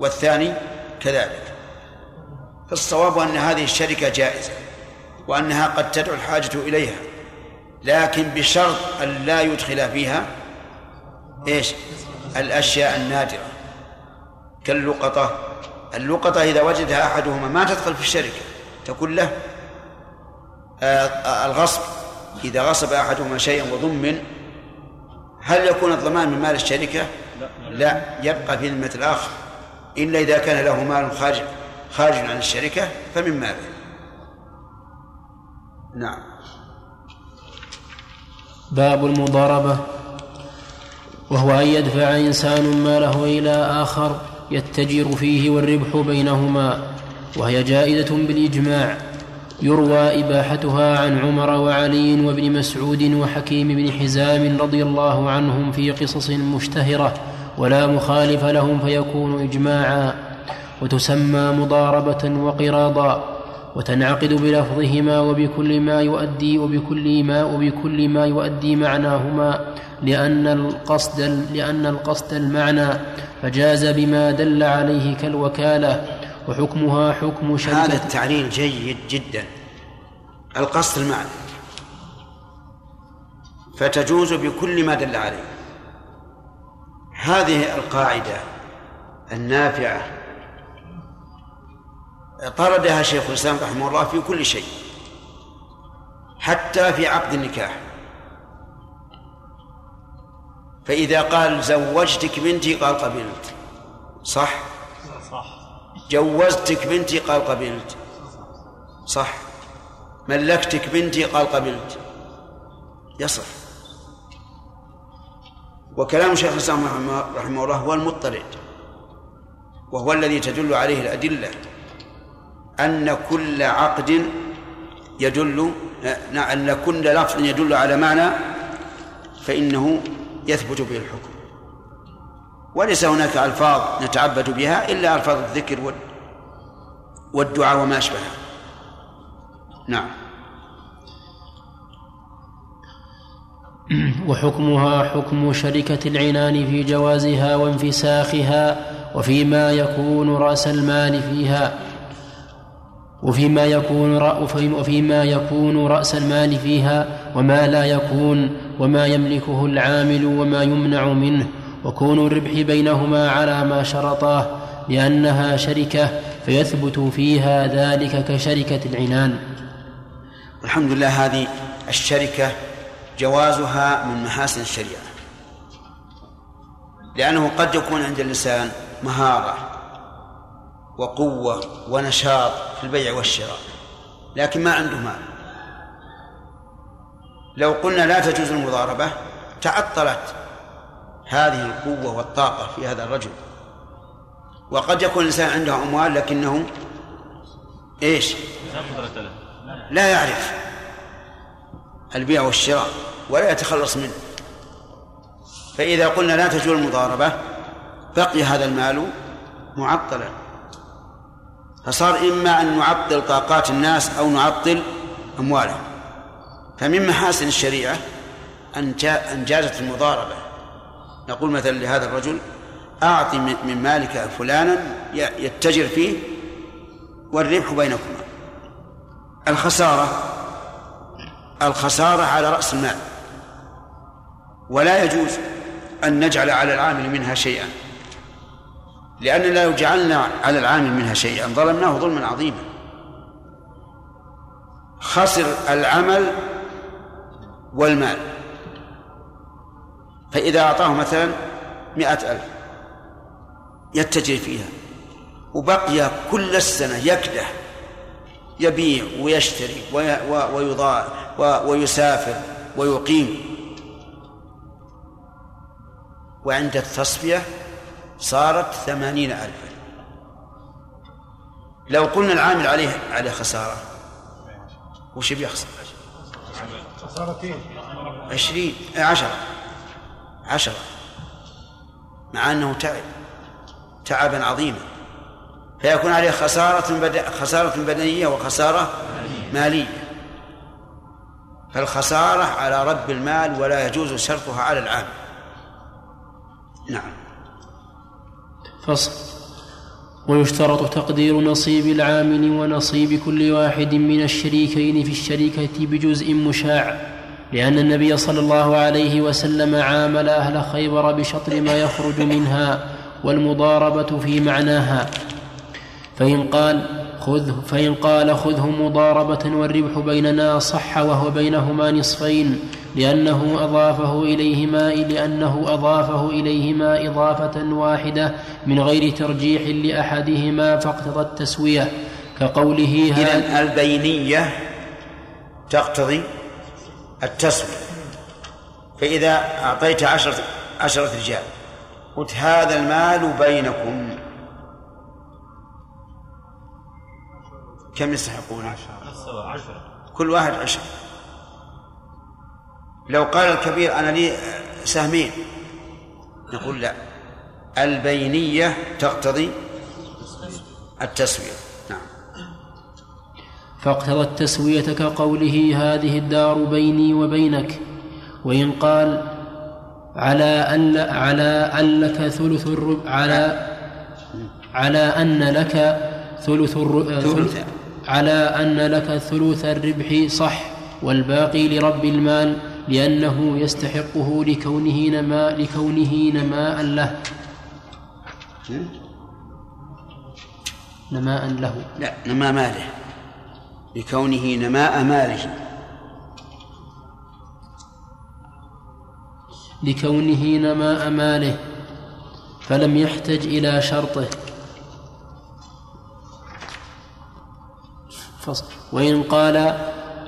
Speaker 1: والثاني كذلك. فالصواب أن هذه الشركة جائزة وأنها قد تدعو الحاجة إليها لكن بشرط أن لا يدخل فيها إيش؟ الأشياء النادرة كاللقطة. اللقطة إذا وجدها أحدهما ما تدخل في الشركة تكون له آه، الغصب. إذا غصب أحدهما شيئا وضمن هل يكون الضمان من مال الشركة؟ لا يبقى في ذمة الآخر. إلا إذا كان له مال خارج خارج عن الشركة فمن ماله؟ نعم.
Speaker 7: باب المضاربة. وهو أن يدفع إنسان ماله إلى آخر يتجر فيه والربح بينهما وهي جائزة بالإجماع. يروى إباحتها عن عمر وعلي وابن مسعود وحكيم بن حزام رضي الله عنهم في قصص مشتهرة. ولا مخالف لهم فيكون إجماعا وتسمى مضاربة وقراضا وتنعقد بلفظهما وبكل ما يؤدي وبكل ما وبكل ما يؤدي معناهما لأن القصد لأن القصد المعنى فجاز بما دل عليه كالوكالة وحكمها حكم شركة
Speaker 1: هذا التعليل جيد جدا. القصد المعنى. فتجوز بكل ما دل عليه. هذه القاعدة النافعة. طردها شيخ الإسلام رحمه الله في كل شيء حتى في عقد النكاح. فإذا قال زوجتك بنتي قال قبلت. صح؟ صح. جوزتك بنتي قال قبلت. صح. ملكتك بنتي قال قبلت. يصح. وكلام شيخ الإسلام رحمه الله هو المضطرد وهو الذي تدل عليه الأدلة أن كل عقد يدل أن كل لفظ يدل على معنى فإنه يثبت به الحكم. وليس هناك ألفاظ نتعبد بها إلا ألفاظ الذكر والدعاء وما أشبهها. نعم.
Speaker 7: وحكمها حكم شركة العنان في جوازها وانفساخها وفيما يكون رأس المال فيها وفيما يكون وفيما يكون رأس المال فيها وما لا يكون وما يملكه العامل وما يمنع منه وكون الربح بينهما على ما شرطاه لأنها شركة فيثبت فيها ذلك كشركة العنان.
Speaker 1: الحمد لله هذه الشركة جوازها من محاسن الشريعة. لأنه قد يكون عند الإنسان مهارة وقوة ونشاط في البيع والشراء لكن ما عنده مال. لو قلنا لا تجوز المضاربة تعطلت هذه القوة والطاقة في هذا الرجل. وقد يكون الإنسان عنده أموال لكنه إيش؟ لا يعرف. البيع والشراء ولا يتخلص منه. فإذا قلنا لا تجوز المضاربة بقي هذا المال معطلا. فصار إما أن نعطل طاقات الناس أو نعطل أموالهم. فمن محاسن الشريعة أن أن جازت المضاربة. نقول مثلا لهذا الرجل أعط من مالك فلانا يتجر فيه والربح بينكما. الخسارة الخسارة على رأس المال. ولا يجوز أن نجعل على العامل منها شيئا. لأننا لو جعلنا على العامل منها شيئا ظلمناه ظلما عظيما. خسر العمل والمال. فإذا أعطاه مثلا مئة ألف يتجر فيها وبقي كل السنة يكدح يبيع ويشتري ويضاع ويسافر ويقيم. وعند التصفية صارت ثمانين ألفا. لو قلنا العامل عليه عليه خسارة وش بيخسر؟ خسارتين. عشرين عشرة عشرة. مع أنه تعب تعبا عظيما. فيكون عليه خسارة بد... خسارة بدنية وخسارة مالية. فالخسارة على رب المال ولا يجوز شرطها على العام نعم.
Speaker 7: فصل. ويشترط تقدير نصيب العامل ونصيب كل واحد من الشريكين في الشركة بجزء مشاع لأن النبي صلى الله عليه وسلم عامل أهل خيبر بشطر ما يخرج منها والمضاربة في معناها. فإن قال خذ فإن قال خذه مضاربة والربح بيننا صح وهو بينهما نصفين لأنه أضافه إليهما لأنه أضافه إليهما إضافة واحدة من غير ترجيح لأحدهما فاقتضى التسوية. كقوله
Speaker 1: إذا البينية تقتضي التسوية. فإذا أعطيت عشرة عشرة رجال قلت هذا المال بينكم. كم يستحقون؟ كل واحد عشر لو قال الكبير أنا لي سهمين نقول لا. البينية تقتضي التسوية. نعم.
Speaker 7: فاقتضى التسوية كقوله هذه الدار بيني وبينك وإن قال على أن على أن لك ثلث الرب على على أن لك ثلث ثلث على أن لك ثلث الربح صح والباقي لرب المال لأنه يستحقه لكونه نماء لكونه نماء له. نماء له.
Speaker 1: لا نماء ماله. لكونه نماء ماله.
Speaker 7: لكونه نماء ماله. فلم يحتج إلى شرطه. فصل. وإن قال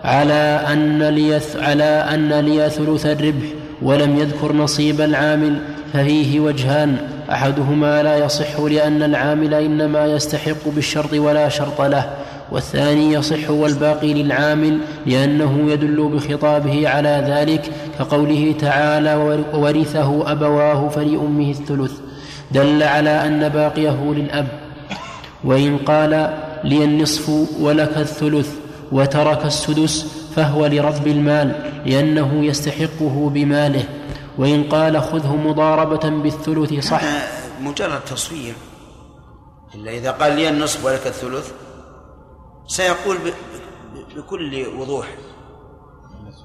Speaker 7: على أن لي على أن لي ثلث الربح ولم يذكر نصيب العامل ففيه وجهان. أحدهما لا يصح لأن العامل إنما يستحق بالشرط ولا شرط له والثاني يصح والباقي للعامل لأنه يدل بخطابه على ذلك كقوله تعالى وورثه أبواه فلأمه الثلث دل على أن باقيه للأب. وإن قال لي النصف ولك الثلث وترك السدس فهو لرب المال لأنه يستحقه بماله. وإن قال خذه مضاربة بالثلث صح.
Speaker 1: مجرد تصوير. إلا إذا قال لي النصف ولك الثلث سيقول بكل وضوح.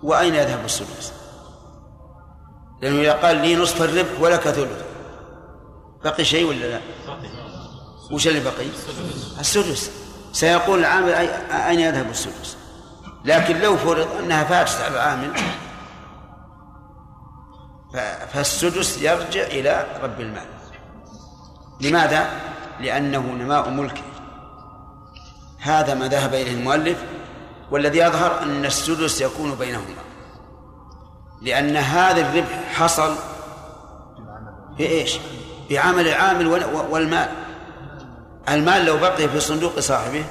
Speaker 1: وأين يذهب السدس؟ لأنه إذا قال لي نصف الربح ولك ثلث. بقي شيء ولا لا؟ وش اللي بقي؟ السدس. سيقول العامل أين يذهب السدس؟ لكن لو فرض أنها فاتت على العامل فالسدس يرجع إلى رب المال. لماذا؟ لأنه نماء ملكه. هذا ما ذهب إليه المؤلف والذي يظهر أن السدس يكون بينهما. لأن هذا الربح حصل بإيش؟ بعمل العامل والمال. المال لو بقي في صندوق صاحبه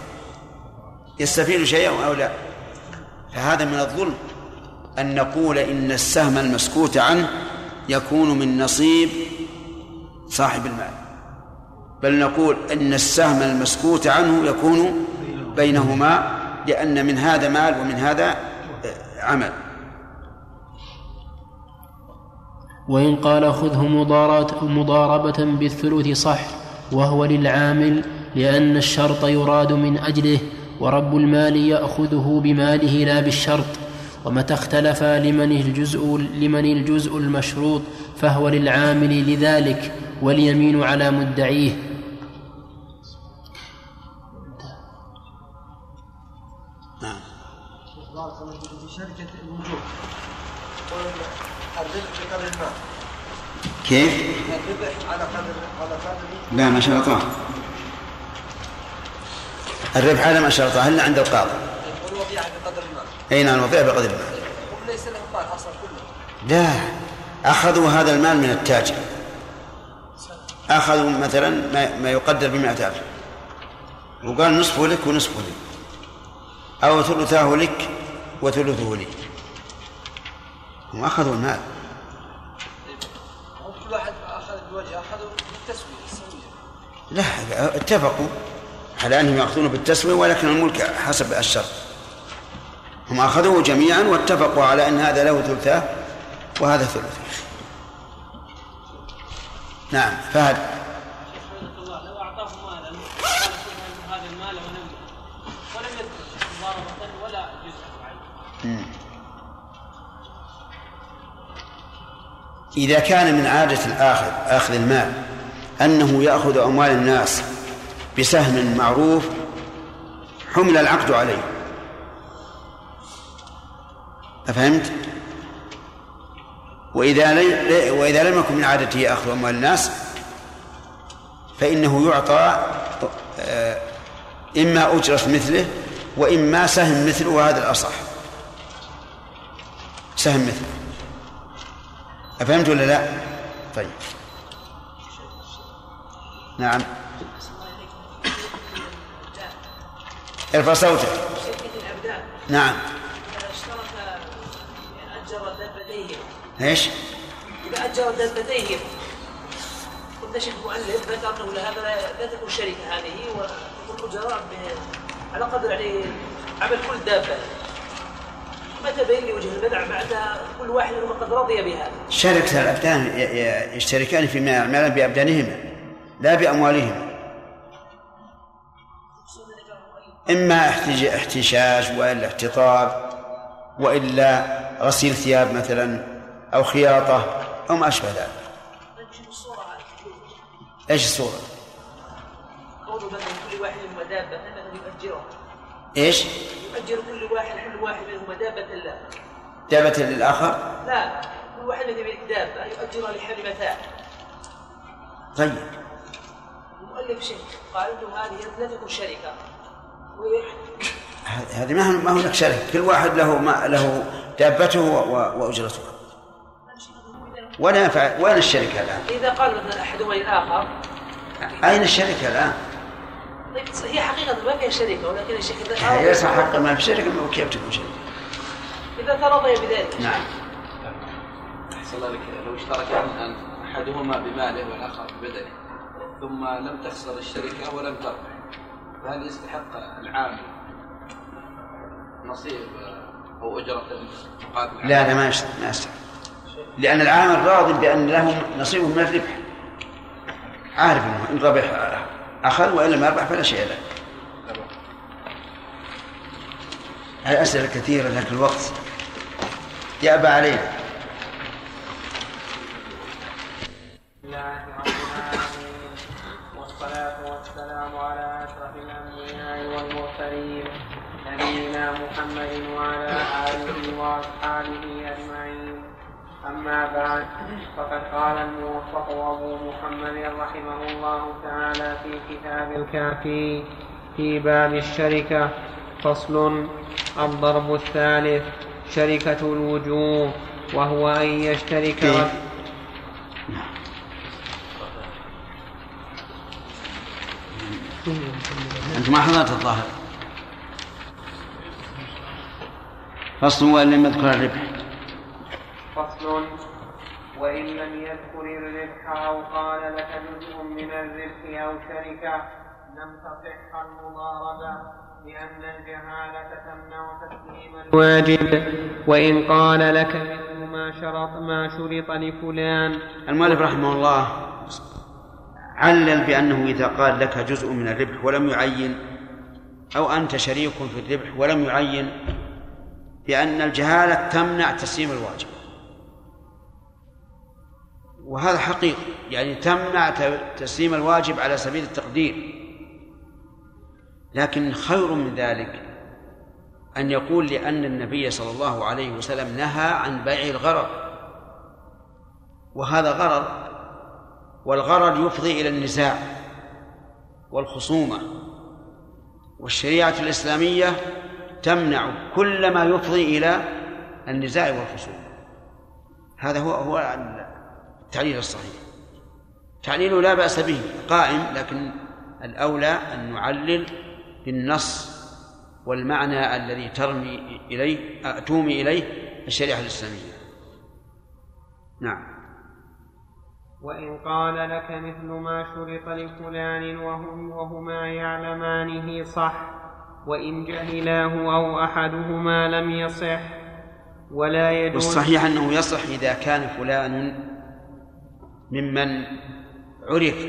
Speaker 1: يستفيد شيئا أو لا؟ فهذا من الظلم أن نقول إن السهم المسكوت عنه يكون من نصيب صاحب المال. بل نقول أن السهم المسكوت عنه يكون بينهما لأن من هذا مال ومن هذا عمل.
Speaker 7: وإن قال خذه مضاربة بالثلث صح. وهو للعامل لأن الشرط يراد من أجله ورب المال يأخذه بماله لا بالشرط. ومتى اختلف لمن الجزء لمن الجزء المشروط فهو للعامل لذلك واليمين على مدعيه.
Speaker 5: شركة بقدر المال
Speaker 1: كيف؟
Speaker 5: الربح على قدر على قدر
Speaker 1: لا ما شرطاه الربح على ما شرطاه الا عند القاضي؟
Speaker 5: والوضيعة بقدر المال
Speaker 1: أي نعم الوضيعه بقدر المال
Speaker 5: هم ليس لهم مال أصلا كله
Speaker 1: لا أخذوا هذا المال من التاجر. أخذوا مثلا ما, يقدر بمئة ألف. وقال نصفه لك ونصفه لي. أو ثلثاه لك وثلثه لي. هم أخذوا المال
Speaker 5: هم كل واحد أخذ بوجه أخذوا بالتسوية السوية
Speaker 1: لا اتفقوا على أنهم يأخذون بالتسوية ولكن الملك حسب الشرط. هم أخذوه جميعا واتفقوا على أن هذا له ثلثاه وهذا ثلثه نعم فهد. إذا كان من عادة الآخذ آخذ المال أنه يأخذ أموال الناس بسهم معروف حمل العقد عليه أفهمت؟ وإذا لي وإذا لم يكن من عادته أخذ أموال الناس فإنه يعطى آه، إما أجرة مثله وإما سهم مثله وهذا الأصح سهم مثله أفهمت ولا لا؟ طيب نعم. ارفع صوتك. نعم.
Speaker 8: إذا اشترك أجر
Speaker 1: إيش؟
Speaker 8: إذا أجر دابتيه قلنا شيخ مؤلف ذكر أنه هذا لا تكون شركة هذه وتكون أجراء ب- على قدر يعني عمل كل دابة. متى بين لي وجه البدع بعد كل واحد منهم قد رضي بها
Speaker 1: شركة الأبدان يشتركان فيما يعملان بأبدانهما. لا بأموالهما إما احتشاش وإلا احتطاب وإلا غسيل ثياب مثلا أو خياطة أو ما أشبه ذلك. إيش الصورة؟
Speaker 8: قول مثلا كل واحد منهم دابة مثلا يؤجره
Speaker 1: إيش؟
Speaker 8: يؤجر كل واحد كل واحد منهم دابة له
Speaker 1: دابة للآخر؟
Speaker 8: لا كل واحد منهم دابة يؤجرها لحمل متاع
Speaker 1: طيب.
Speaker 8: المؤلف شيخ قال انه هذه لا تكون
Speaker 1: شركة. هذه ما هو- ما هناك شركة. كل واحد له ما له دابته و- وأجرته. ولا ينفع وين الشركة الآن؟
Speaker 8: إذا قال مثلا أحدهما للاخر
Speaker 1: أين الشركة الآن؟
Speaker 8: طيب هي حقيقة ما فيها شركة ولكن الشيخ إذا
Speaker 1: هي ليس
Speaker 8: ترضي-
Speaker 1: حق ما في شركة كيف تكون شركة؟
Speaker 8: إذا ترضي بذلك.
Speaker 1: نعم.
Speaker 9: أحسن الله لك. لو اشترك أحدهما بماله والآخر ببدنه. ثم لم تخسر الشركة ولم تربح فهل يستحق العامل نصيب أو أجرة مقابل
Speaker 1: لا لا ما يشتري ما يشتري لأن العامل راض بأن له نصيب من الربح. عارف أنه إن ربح أخذ وإن لم يربح فلا شيء له. الأسئلة كثيرة لكن الوقت. يأبى علينا
Speaker 2: فقد قال الموفق أبو محمد رحمه الله تعالى في كتاب الكافي في باب الشركة فصل الضرب الثالث شركة الوجوه وهو أن يشترك. رجل
Speaker 1: أنت ما حضرت الظاهر فصل وإن لم يذكر الربح
Speaker 2: فصل وإن لم يذكر الربح أو قال لك جزء من الربح أو شركة لم تصح المضاربة لأن الجهالة تمنع تسليم الواجب. وإن قال لك مثل ما شرط ما شرط لفلان.
Speaker 1: المؤلف رحمه الله علل بأنه إذا قال لك جزء من الربح ولم يعين أو أنت شريك في الربح ولم يعين بأن الجهالة تمنع تسليم الواجب. وهذا حقيقي. يعني تمنع تسليم الواجب على سبيل التقدير. لكن خير من ذلك أن يقول لأن النبي صلى الله عليه وسلم نهى عن بيع الغرر. وهذا غرر والغرر يفضي إلى النزاع والخصومة. والشريعة الإسلامية تمنع كل ما يفضي إلى النزاع والخصومة. هذا هو هو التعليل الصحيح. تعليله لا بأس به قائم لكن الأولى أن نعلل بالنص والمعنى الذي ترمي إليه تومي إليه الشريعة الإسلامية. نعم.
Speaker 2: وإن قال لك مثل ما شرط لفلان وهم وهما يعلمانه صح وإن جهلاه أو أحدهما لم يصح ولا يجوز
Speaker 1: والصحيح أنه يصح إذا كان فلان ممن عرف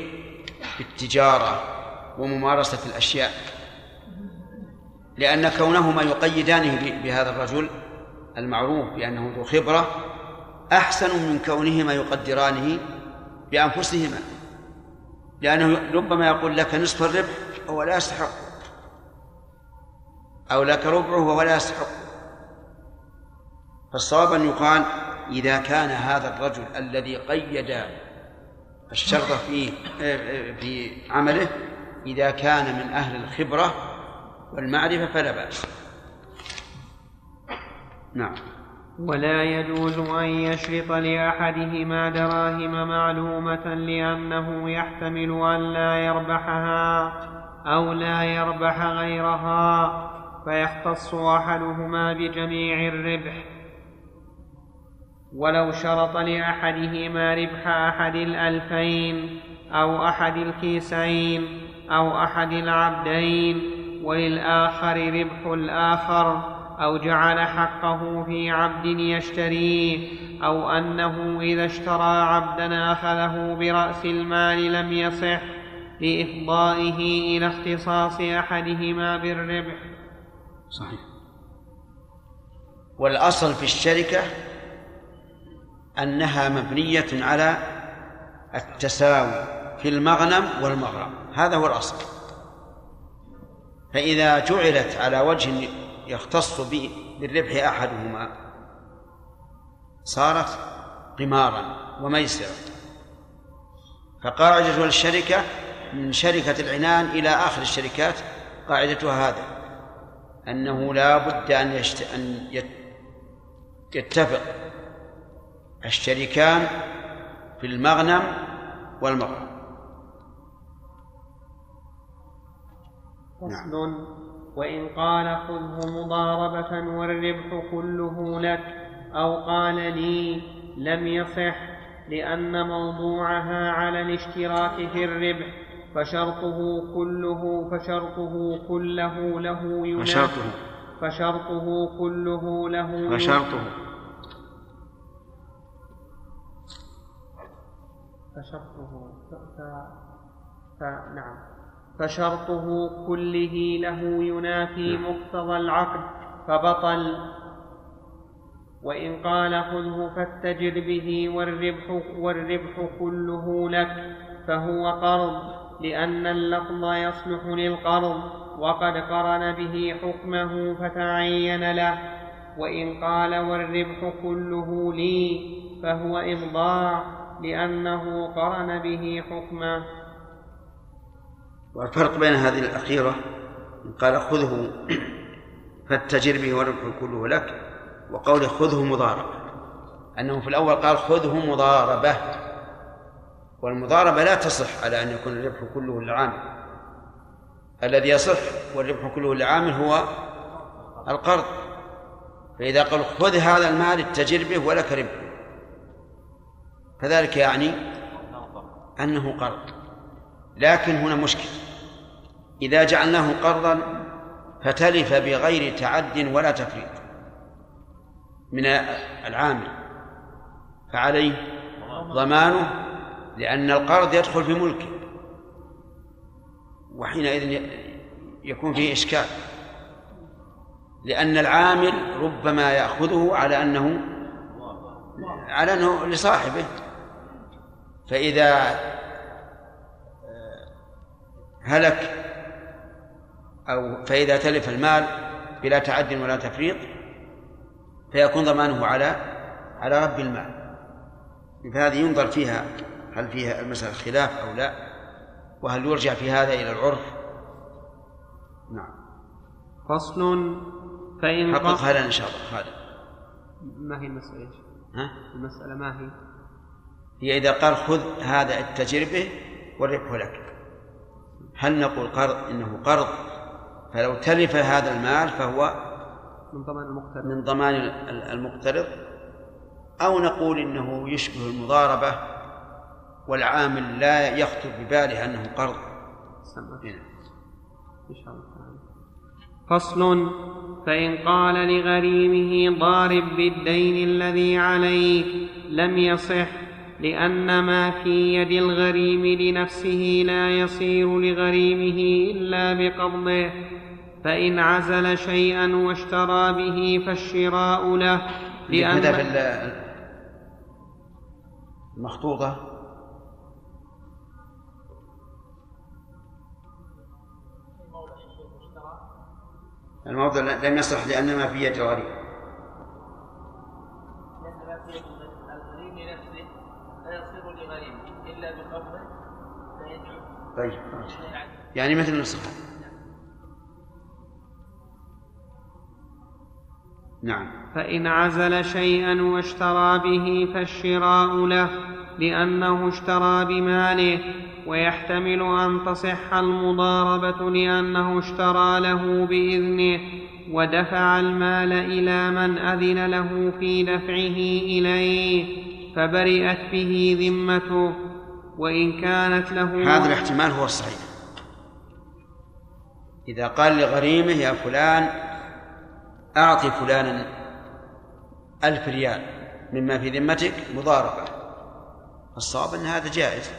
Speaker 1: بالتجارة وممارسة الأشياء. لأن كونهما يقيدانه بهذا الرجل المعروف بأنه ذو خبرة أحسن من كونهما يقدرانه بأنفسهما. لأنه ربما يقول لك نصف الربح وهو لا يستحق أو لك ربعه وهو لا يستحق. فالصواب أن يقال إذا كان هذا الرجل الذي قيد الشرط في في عمله إذا كان من أهل الخبرة والمعرفة فلا بأس. نعم.
Speaker 2: ولا يجوز أن يشرط لأحدهما دراهم معلومة لأنه يحتمل أن لا يربحها أو لا يربح غيرها فيختص أحدهما بجميع الربح. ولو شرط لأحدهما ربح أحد الألفين أو أحد الكيسين أو أحد العبدين وللآخر ربح الآخر أو جعل حقه في عبد يشتريه أو أنه إذا اشترى عبدا أخذه برأس المال لم يصح لإفضائه إلى اختصاص أحدهما بالربح.
Speaker 1: صحيح. والأصل في الشركة أنها مبنية على التساوي في المغنم والمغرم هذا هو الأصل فإذا جعلت على وجه يختص بالربح أحدهما صارت قمارا وميسرا فقاعدة الشركة من شركة العنان إلى آخر الشركات قاعدتها هذا أنه لا بد أن. أن يتفق الشريكان في المغنم والمغرم
Speaker 2: نعم. وإن قال خذه مضاربة والربح كله لك أو قال لي لم يصح لأن موضوعها على الاشتراك في الربح فشرطه كله فشرطه كله له ينافي
Speaker 1: فشرطه.
Speaker 2: فشرطه كله له
Speaker 1: فشرطه.
Speaker 2: فشرطه ف... فنعم فشرطه كله له ينافي
Speaker 1: نعم.
Speaker 2: مقتضى العقد فبطل. وإن قال خذه فاتجر به والربح, والربح كله لك فهو قرض لأن اللفظ يصلح للقرض. وقد قرن به حكمه فتعين له. وإن قال والربح كله لي فهو إبضاع لأنه قرن به حكمه.
Speaker 1: والفرق بين هذه الأخيرة قال خذه فاتجر به والربح كله لك وقوله خذه مضاربة. أنه في الأول قال خذه مضاربة والمضاربة لا تصح على أن يكون الربح كله للعامل. الذي يصح والربح كله للعامل هو القرض. فإذا قال خذ هذا المال اتجر به ولك ربح فذلك يعني أنه قرض. لكن هنا مشكل إذا جعلناه قرضا فتلف بغير تعد ولا تفريط من العامل. فعليه ضمانه لأن القرض يدخل في ملكه. وحينئذ يكون فيه إشكال. لأن العامل ربما يأخذه على أنه على أنه لصاحبه. فإذا هلك أو فإذا تلف المال بلا تعد ولا تفريط فيكون ضمانه على على رب المال. فهذه ينظر فيها هل فيها المسألة خلاف أو لا وهل يرجع في هذا إلى العرف؟ نعم.
Speaker 2: فصل فإن
Speaker 1: حققها لنا إن شاء الله. خالد.
Speaker 2: ما هي المسألة
Speaker 1: ها؟
Speaker 2: المسألة ما هي؟
Speaker 1: هي إذا قال خذ هذا التجربة والربح لك. هل نقول قرض؟ إنه قرض. فلو تلف هذا المال فهو
Speaker 2: من ضمان المقترض.
Speaker 1: من ضمان المقترض. أو نقول إنه يشبه المضاربة والعامل لا يخطر بباله أنه قرض. هنا.
Speaker 2: فصل. فإن قال لغريمه ضارب بالدين الذي عليك لم يصح لأن ما في يد الغريم لنفسه لا يصير لغريمه إلا بقبضه فإن عزل شيئا واشترى به فالشراء له
Speaker 1: لأن
Speaker 2: لأن
Speaker 1: في ال- المخطوطة. الموضع لم يصح لأن ما في يد الغريب
Speaker 6: لأن ما في يد الغريم نفسه لا إلا بقبضه
Speaker 1: طيب يعني مثل النسخة. نعم.
Speaker 2: فإن عزل شيئا واشترى به فالشراء له لأنه اشترى بماله ويحتمل أن تصح المضاربة لأنه اشترى له بإذنه ودفع المال إلى من أذن له في دفعه إليه. فبرئت به ذمته وإن كانت له
Speaker 1: هذا الاحتمال هو الصحيح. إذا قال لغريمه يا فلان أعطي فلانا ألف ريال مما في ذمتك مضاربة. الصواب أن هذا جائز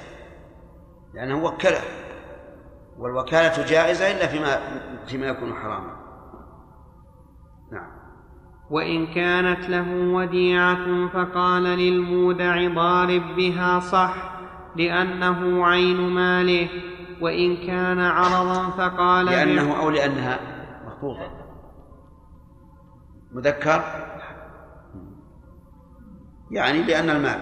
Speaker 1: لأنه وكله والوكالة جائزة إلا فيما فيما يكون حراما.
Speaker 2: وإن كانت له وديعة فقال للمودع ضارب بها صح لأنه عين ماله. وإن كان عرضا فقال
Speaker 1: لأنه أو لأنها مخطوطة مذكر؟ يعني لأن المال.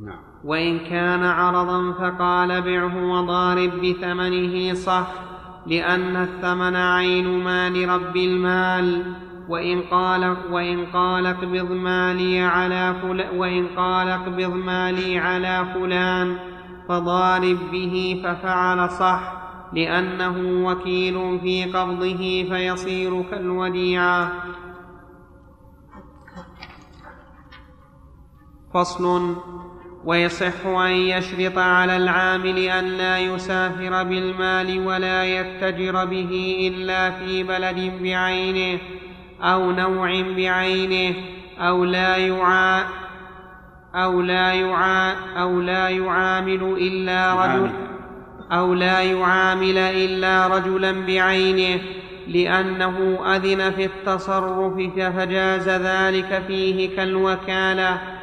Speaker 1: نعم.
Speaker 2: وإن كان عرضا فقال بعه وضارب بثمنه صح لأن الثمن عين مال رب المال. وإن قال وإن قال اقبض مالي على فلان وإن قال اقبض مالي على فلان فضارب به ففعل صح. لأنه وكيل في قبضه فيصير كالوديعة. فصل ويصح أن يشرط على العامل أن لا يسافر بالمال ولا يتجر به إلا في بلد بعينه أو نوع بعينه أو لا يعا أو لا يعا أو لا يعامل إلا رجل أو لا يعامل إلا رجلا بعينه لأنه أذن في التصرف فجاز ذلك فيه كالوكالة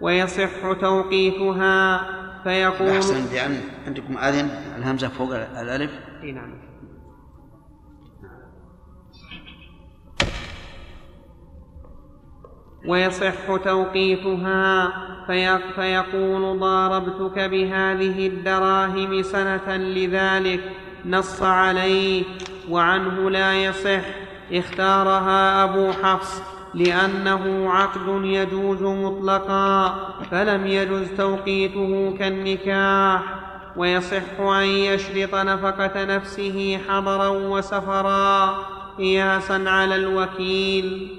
Speaker 2: ويصح توقيتها فيقول
Speaker 1: أحسن لأن عندكم أذن الهمزة فوق الألف.
Speaker 2: إي نعم. ويصح توقيتها في فيقول ضاربتك بهذه الدراهم سنة لذلك نص عليه وعنه لا يصح اختارها أبو حفص. لأنه عقد يجوز مطلقا فلم يجز توقيته كالنكاح ويصح أن يشرط نفقة نفسه حضرا وسفرا قياسا على الوكيل.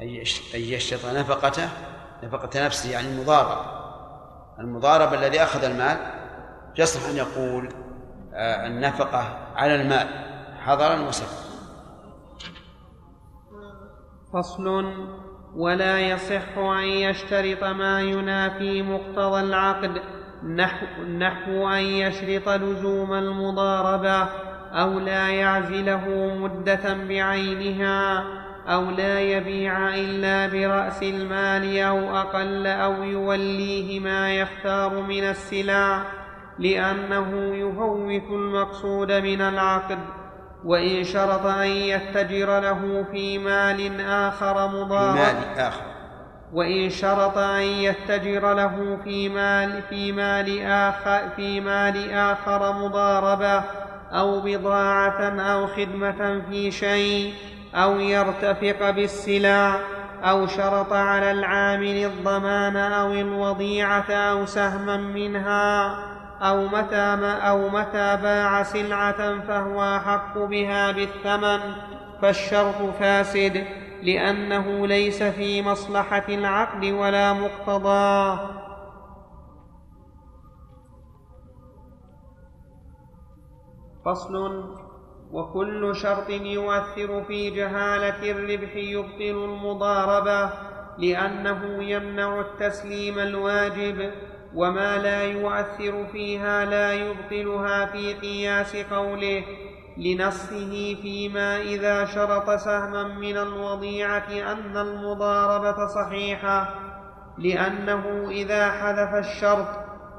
Speaker 1: أن يشرط نفقته؟ نفقة نفسه يعني المضارب. المضارب الذي أخذ المال يصح أن يقول آه، النفقة على المال حضرا وسفرا.
Speaker 2: فصل ولا يصح أن يشترط ما ينافي مقتضى العقد نحو, نحو أن يشرط لزوم المضاربة أو لا يعزله مدة بعينها أو لا يبيع إلا برأس المال أو أقل أو يوليه ما يختار من السلع لأنه يفوت المقصود من العقد. وإن شرط أن يتجر له في مال آخر
Speaker 1: في
Speaker 2: مضارب
Speaker 1: مال آخر.
Speaker 2: وإن شرط أن يتجر له في مال في مال آخر في مال آخر مضاربة أو بضاعة أو خدمة في شيء أو يرتفق بالسلع أو شرط على العامل الضمان أو الوضيعة أو سهما منها. أو متى ما أو متى باع سلعة فهو أحق بها بالثمن فالشرط فاسد لأنه ليس في مصلحة العقد ولا مقتضاه فصل وكل شرط يؤثر في جهالة الربح يبطل المضاربة لأنه يمنع التسليم الواجب. وما لا يؤثر فيها لا يبطلها في قياس قوله لنصه فيما إذا شرط سهما من الوضيعة أن المضاربة صحيحة لأنه إذا حذف الشرط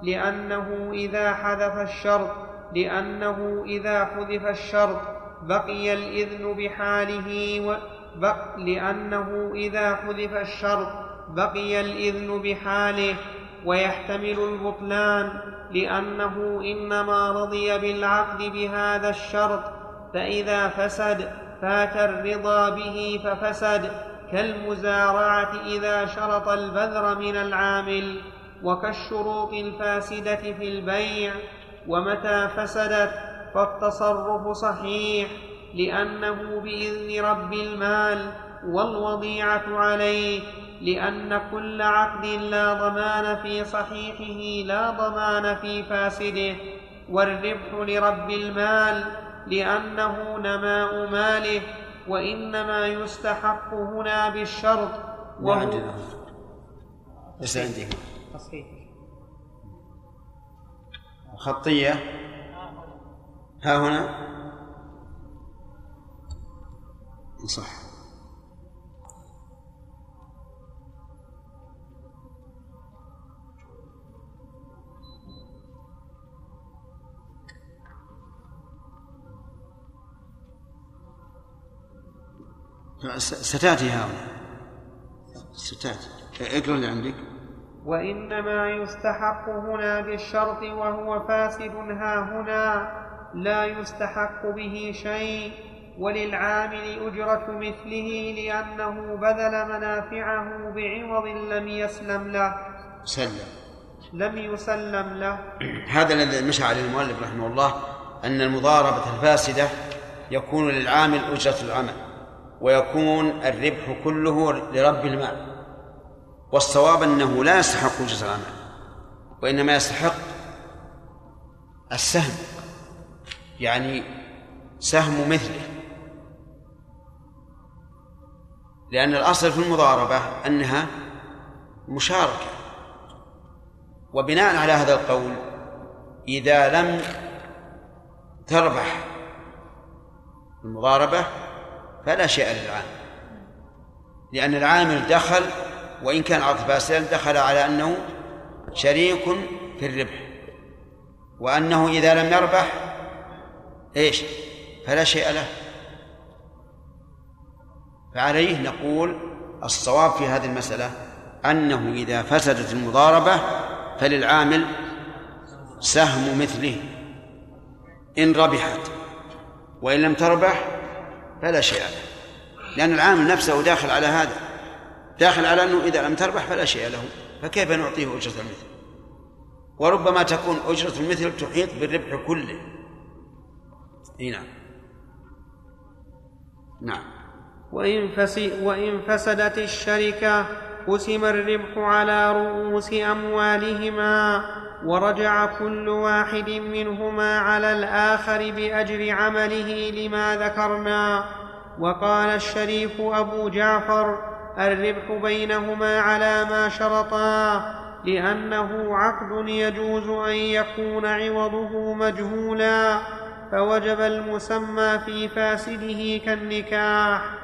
Speaker 2: لأنه إذا حذف الشرط لأنه إذا حذف الشرط بقي الإذن بحاله و بق لأنه إذا حذف الشرط بقي الإذن بحاله ويحتمل البطلان لأنه إنما رضي بالعقد بهذا الشرط فإذا فسد فات الرضا به ففسد كالمزارعة إذا شرط البذر من العامل وكالشروط الفاسدة في البيع ومتى فسدت فالتصرف صحيح لأنه بإذن رب المال والوضيعة عليه لأن كل عقد لا ضمان في صحيحه لا ضمان في فاسده. والربح لرب المال لأنه نماء ماله وإنما يستحق هنا بالشرط.
Speaker 1: ما عندنا ليس عندي.
Speaker 2: تصحيح.
Speaker 1: خطية. ها هنا. صح. ستأتي هنا ستأتي. اقرأ اللي عندك.
Speaker 2: وإنما يستحق هنا بالشرط وهو فاسد. ها هنا لا يستحق به شيء. وللعامل أجرة مثله لأنه بذل منافعه بعوض لم يسلم له.
Speaker 1: سلم.
Speaker 2: لم يسلم له.
Speaker 1: هذا الذي مشى عليه المؤلف رحمه الله أن المضاربة الفاسدة يكون للعامل أجرة العمل. ويكون الربح كله لرب المال. والصواب أنه لا يستحق أجرة العمل وإنما يستحق السهم. يعني سهم مثله. لأن الأصل في المضاربة أنها مشاركة. وبناء على هذا القول إذا لم تربح المضاربة فلا شيء للعامل. لأن العامل دخل وإن كان عقد فاسدا دخل على أنه شريك في الربح. وأنه إذا لم يربح إيش؟ فلا شيء له. فعليه نقول الصواب في هذه المسألة أنه إذا فسدت المضاربة فللعامل سهم مثله. إن ربحت وإن لم تربح فلا شيء له. لأن العامل نفسه داخل على هذا. داخل على أنه إذا لم تربح فلا شيء له. فكيف نعطيه أجرة المثل؟ وربما تكون أجرة المثل تحيط بالربح كله. إي نعم. نعم.
Speaker 2: وإن, وإن فسدت الشركة قسم الربح على رؤوس أموالهما ورجع كل واحد منهما على الآخر بأجر عمله لما ذكرنا. وقال الشريف أبو جعفر الربح بينهما على ما شرطا لأنه عقد يجوز أن يكون عوضه مجهولا فوجب المسمى في فاسده كالنكاح.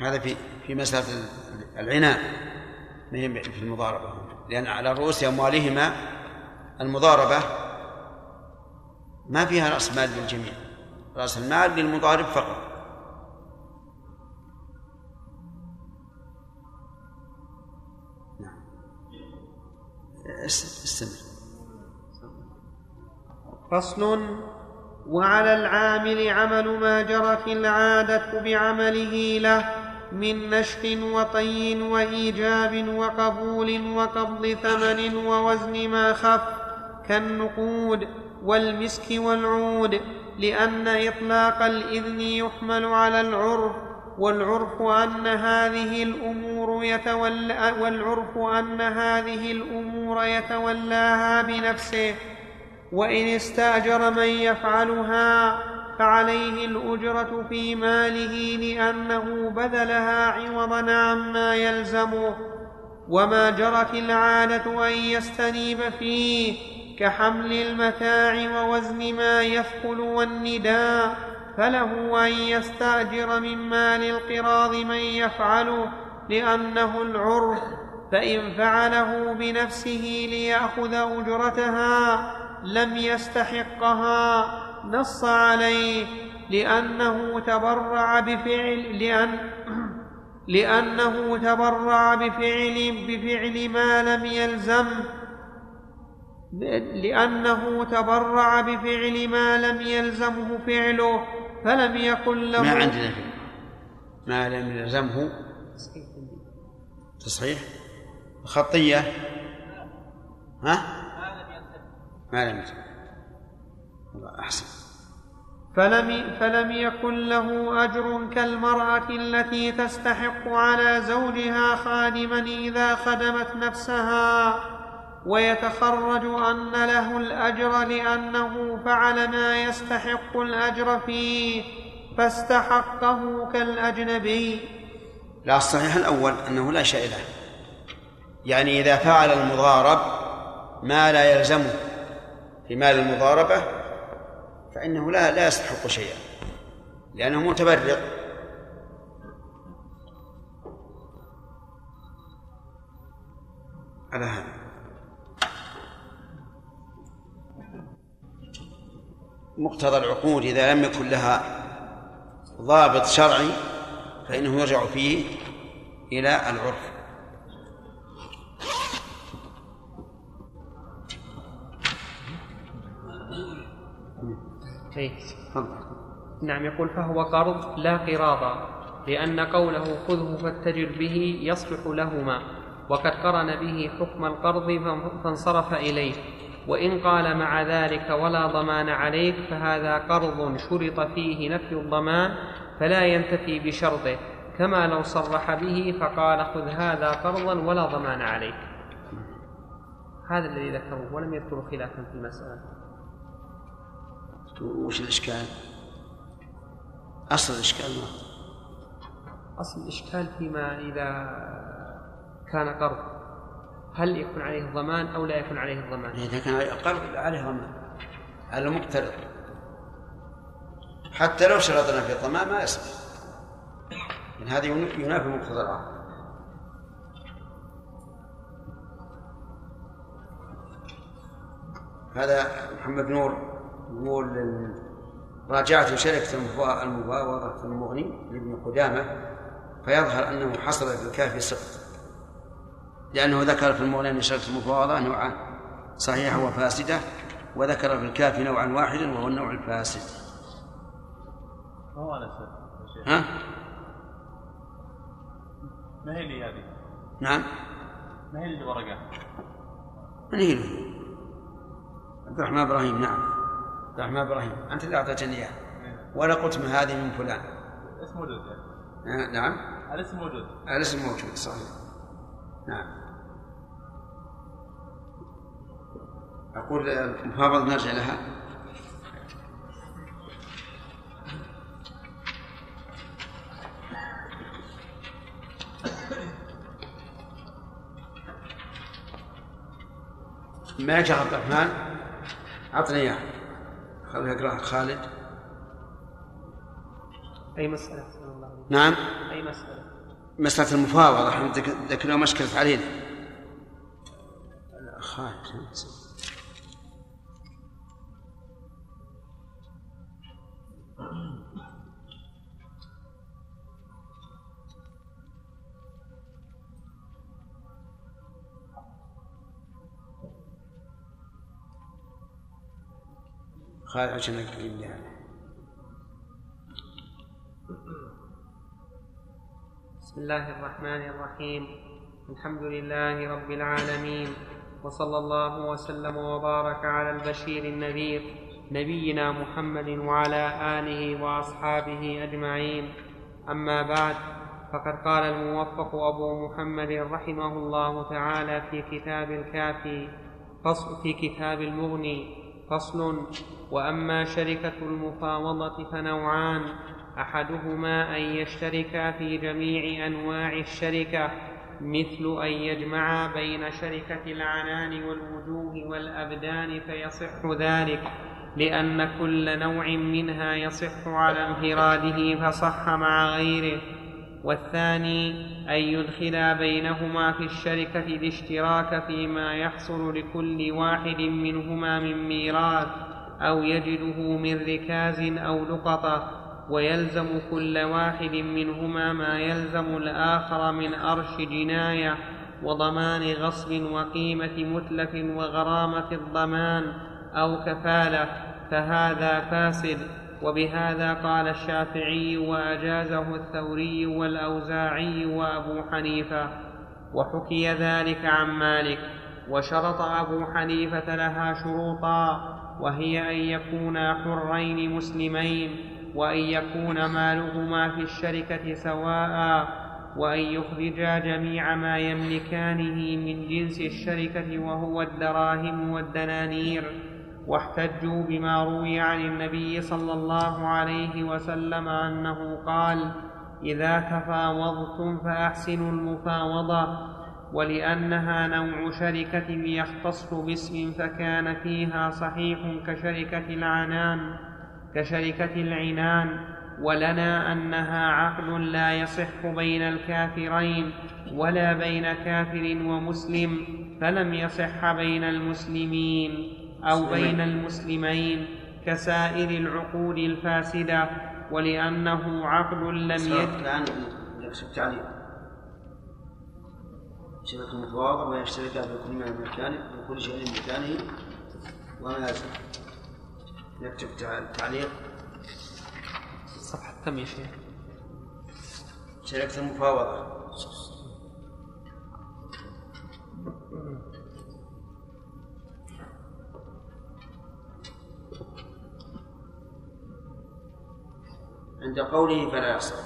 Speaker 1: هذا في في مسألة العناء ما هي في المضاربة؟ لأن على رؤوس أموالهما المضاربة ما فيها رأس مال للجميع رأس المال للمضارب فقط. نعم. اس- استمر.
Speaker 2: فصل وعلى العامل عمل ما جرت العادة بعمله له. من نشر وطي وإيجاب وقبول وقبض ثمن ووزن ما خف كالنقود والمسك والعود لأن إطلاق الإذن يحمل على العرف والعرف أن هذه الأمور يتولى والعرف أن هذه الأمور يتولاها بنفسه. وإن استأجر من يفعلها فعليه الأجرة في ماله لأنه بذلها عوضا عما يلزمه وما جرت العادة أن يستنيب فيه كحمل المتاع ووزن ما يثقل والنداء فله أن يستأجر من مال القراض من يفعله لأنه العرف فإن فعله بنفسه ليأخذ أجرتها لم يستحقها. نص عليه لأنه تبرع بفعل لأن لأنه تبرع بفعل بفعل ما لم يلزم لأنه تبرع بفعل ما لم يلزمه فعله فلم يكن له
Speaker 1: ما عندنا ما لم يلزمه. تصحيح. خطية. ها؟ ما لم يلزم. أحسن.
Speaker 2: فلم, فلم يكن له أجر كالمرأة التي تستحق على زوجها خادما إذا خدمت نفسها ويتخرج أن له الأجر لأنه فعل ما يستحق الأجر فيه فاستحقه كالأجنبي.
Speaker 1: لا الصحيح الأول أنه لا شيء له. يعني إذا فعل المضارب ما لا يلزمه في مال المضاربة فإنه لا لا يستحق شيئا لأنه متبرع على هذا. مقتضى العقود إذا لم يكن لها ضابط شرعي فإنه يرجع فيه إلى العرف.
Speaker 2: إيه. نعم يقول فهو قرض لا قراضا لأن قوله خذه فاتجر به يصلح لهما وقد قرن به حكم القرض فانصرف إليه. وإن قال مع ذلك ولا ضمان عليك فهذا قرض شرط فيه نفي الضمان فلا ينتفي بشرطه. كما لو صرح به فقال خذ هذا قرضا ولا ضمان عليك. هذا الذي ذكره ولم يذكر خلافا في المسألة.
Speaker 1: وش الإشكال؟ أصل الإشكال ما
Speaker 2: أصل الإشكال فيما إذا كان قرض. هل يكون عليه الضمان أو لا يكون عليه الضمان؟
Speaker 1: إذا كان قرض عليه ضمان. على مقترض. حتى لو شرطنا في الضمان ما يصح. يعني هذا ينافي مقتضى العقد. هذا محمد نور. يقول راجعت شركة المفاوضة في المغني لابن قدامة فيظهر أنه حصل في الكافي سقط لأنه ذكر في المغني أن شركة المفاوضة نوعا صحيحة وفاسدة وذكر في الكافي نوعا واحدا وهو النوع الفاسد
Speaker 3: هو
Speaker 1: ها؟
Speaker 3: ما هي لي هذه؟
Speaker 1: نعم
Speaker 3: ما هي الورقة؟
Speaker 1: من هي عبد الرحمن إبراهيم نعم عبد الرحمن إبراهيم. أنت اللي أعطيتني اياه ولا قلت من هذه من فلان.
Speaker 3: الاسم موجود
Speaker 1: يعني. نعم.
Speaker 3: الاسم موجود.
Speaker 1: الاسم موجود صحيح. نعم. أقول المفاوضة نرجع لها. ما جاء عبد الرحمن؟ أعطني إياه خلينا نقرأ خالد.
Speaker 2: أي مسألة؟
Speaker 1: نعم.
Speaker 2: أي مسألة؟
Speaker 1: مسألة المفاوضة. إحنا ذكرنا مشكلة علينا خالد. خالد عشان يعني
Speaker 2: بسم الله الرحمن الرحيم. الحمد لله رب العالمين. وصلى الله وسلم وبارك على البشير النذير نبينا محمد وعلى آله وأصحابه أجمعين. أما بعد فقد قال الموفق أبو محمد رحمه الله تعالى في كتاب الكافي في كتاب المغني. فصل وأما شركة المفاوضة فنوعان أحدهما أن يشتركا في جميع أنواع الشركة مثل أن يجمعا بين شركة العنان والوجوه والأبدان فيصح ذلك لأن كل نوع منها يصح على انفراده فصح مع غيره. والثاني أن يدخلا بينهما في الشركة الاشتراك فيما يحصل لكل واحد منهما من ميراث أو يجده من ركاز أو لقطة ويلزم كل واحد منهما ما يلزم الآخر من أرش جناية وضمان غصب وقيمة متلف وغرامة الضمان أو كفالة فهذا فاسد. وبهذا قال الشافعي وأجازه الثوري والأوزاعي وأبو حنيفة وحكي ذلك عن مالك وشرط أبو حنيفة لها شروطا وهي أن يكونا حرين مسلمين وأن يكون مالهما في الشركة سواء وأن يخرجا جميع ما يملكانه من جنس الشركة وهو الدراهم والدنانير. واحتجوا بما روي عن النبي صلى الله عليه وسلم أنه قال إذا تفاوضتم فأحسنوا المفاوضة ولأنها نوع شركة يختص باسم فكان فيها صحيح كشركة العنان كشركة العنان ولنا أنها عقد لا يصح بين الكافرين ولا بين كافر ومسلم فلم يصح بين المسلمين. أو بين المسلمين كسائر العقود الفاسدة ولأنه عقد لم يجد
Speaker 1: الآن تعليق. شبكة المتواضع ويشترك بكل ما بمكانه بكل شيء بمكانه وما يلزم نكتب تعليق.
Speaker 2: صفحة كم يا شيخ؟
Speaker 1: شركة المفاوضة. عند قوله فلا يصح.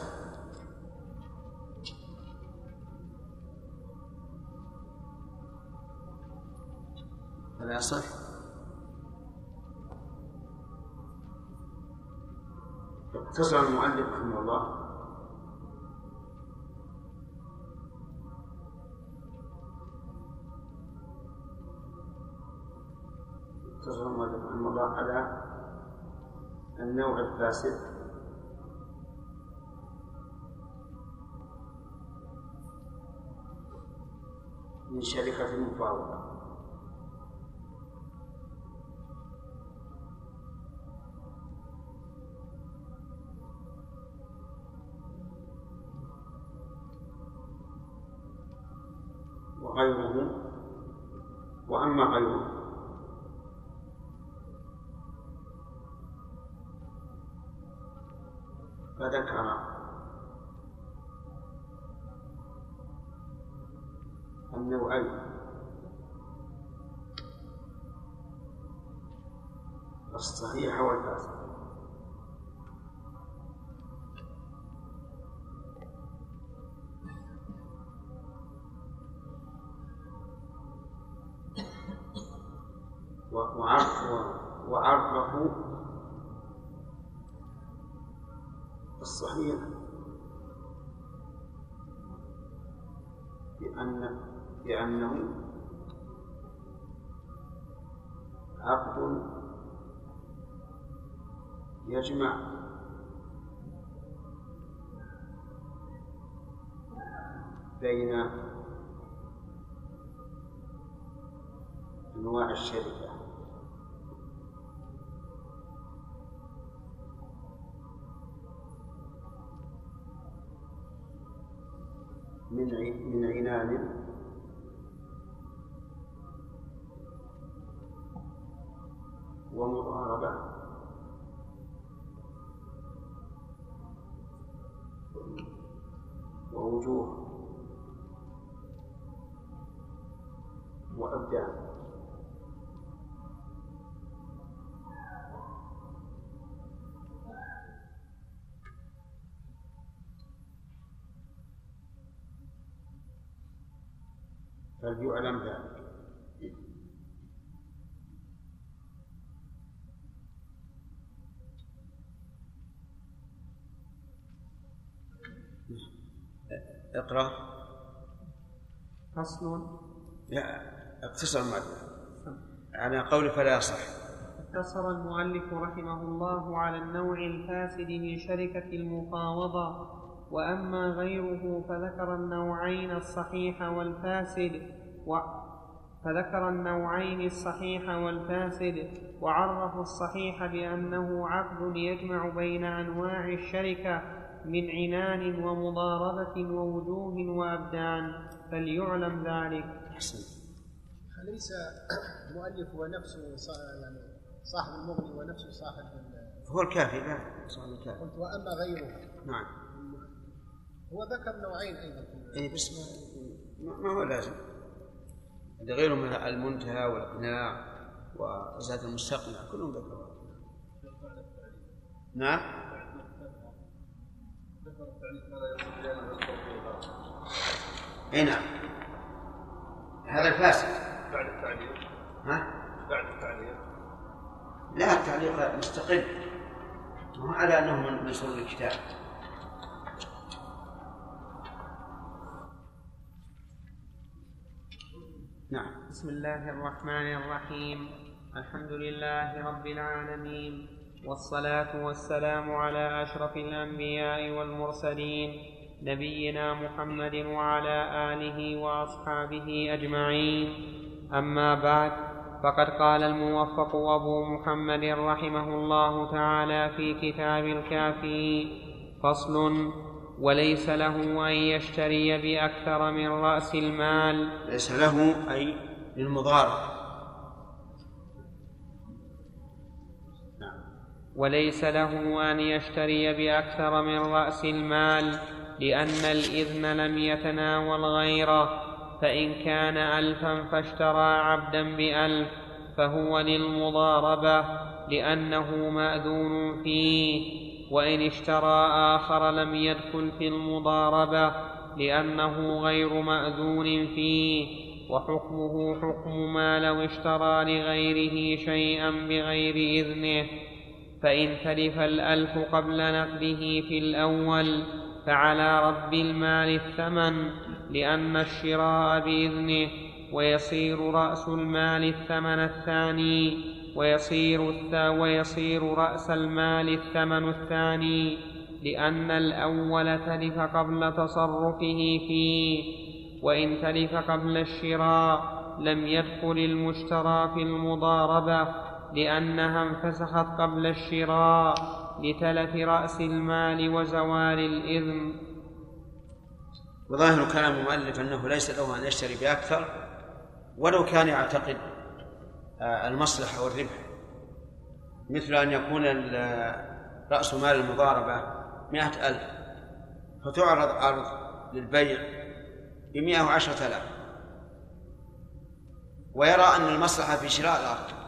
Speaker 1: فلا يصح. اقتصر المؤلف رحمه الله. اقتصر المؤلف رحمه الله على النوع الفاسد. من شركة المفاوضة وغيره وأما غيره. فذكر النوعين. الصحيح والفاسد وعرفوا الصحيح. بأن لأنه عقد يجمع بين أنواع الشركة. من من عنان ومضاربة. ووجوه. وأبدان. فليعلم ذلك. اقرأ
Speaker 2: فصل.
Speaker 1: لا اقتصر المؤلف على قول فلا يصح.
Speaker 2: اقتصر المؤلف رحمه الله على النوع الفاسد من شركة المفاوضة وأما غيره فذكر النوعين الصحيح والفاسد و فذكر النوعين الصحيح والفاسد وعرفوا الصحيح بأنه عقد يجمع بين أنواع الشركة من عنان ومضاربة ووجوه وأبدان فليعلم ذلك.
Speaker 1: أحسن
Speaker 10: أليس المؤلف هو نفسه يعني صاحب المغني ونفسه صاحب
Speaker 1: هو الكافي لا صاحب الكافي.
Speaker 10: قلت وأما غيره.
Speaker 1: نعم.
Speaker 10: هو ذكر نوعين أيضا. في
Speaker 1: اي بس ما, ما هو لازم. غيره من المنتهى والاقناع وزاد المستقنع كلهم ذكروا. نعم. اي نعم. هذا الفاسد.
Speaker 11: بعد التعليق.
Speaker 1: ها؟
Speaker 11: بعد التعليق.
Speaker 1: لا التعليق مستقل. مو على أنه من سور الكتاب. نعم.
Speaker 2: بسم الله الرحمن الرحيم. الحمد لله رب العالمين. والصلاة والسلام على أشرف الأنبياء والمرسلين نبينا محمد وعلى آله وأصحابه أجمعين. أما بعد فقد قال الموفق أبو محمد رحمه الله تعالى في كتاب الكافي فصل وليس له أن يشتري بأكثر من رأس المال.
Speaker 1: ليس له أي للمضاربه
Speaker 2: وليس له أن يشتري بأكثر من رأس المال لأن الإذن لم يتناول غيره فإن كان ألفا فاشترى عبدا بألف فهو للمضاربة لأنه مأذون فيه وإن اشترى آخر لم يدخل في المضاربة لأنه غير مأذون فيه وحكمه حكم ما لو اشترى لغيره شيئا بغير إذنه. فإن تلف الألف قبل نقده في الأول فعلى رب المال الثمن لأن الشراء بإذنه ويصير رأس المال الثمن الثاني ويصير ويصير رأس المال الثمن الثاني لأن الأول تلف قبل تصرفه فيه وإن تلف قبل الشراء لم يدخل المشترى في المضاربة. لأنها انفسخت قبل الشراء لتلف رأس المال وزوال الإذن.
Speaker 1: وظاهر كلام المؤلف أنه ليس له أن يشتري بأكثر ولو كان يعتقد آه، المصلحة والربح. مثل أن يكون رأس مال المضاربة مئة ألف فتعرض عرض للبيع بمئة وعشرة آلاف. ويرى أن المصلحة في شراء الأرض.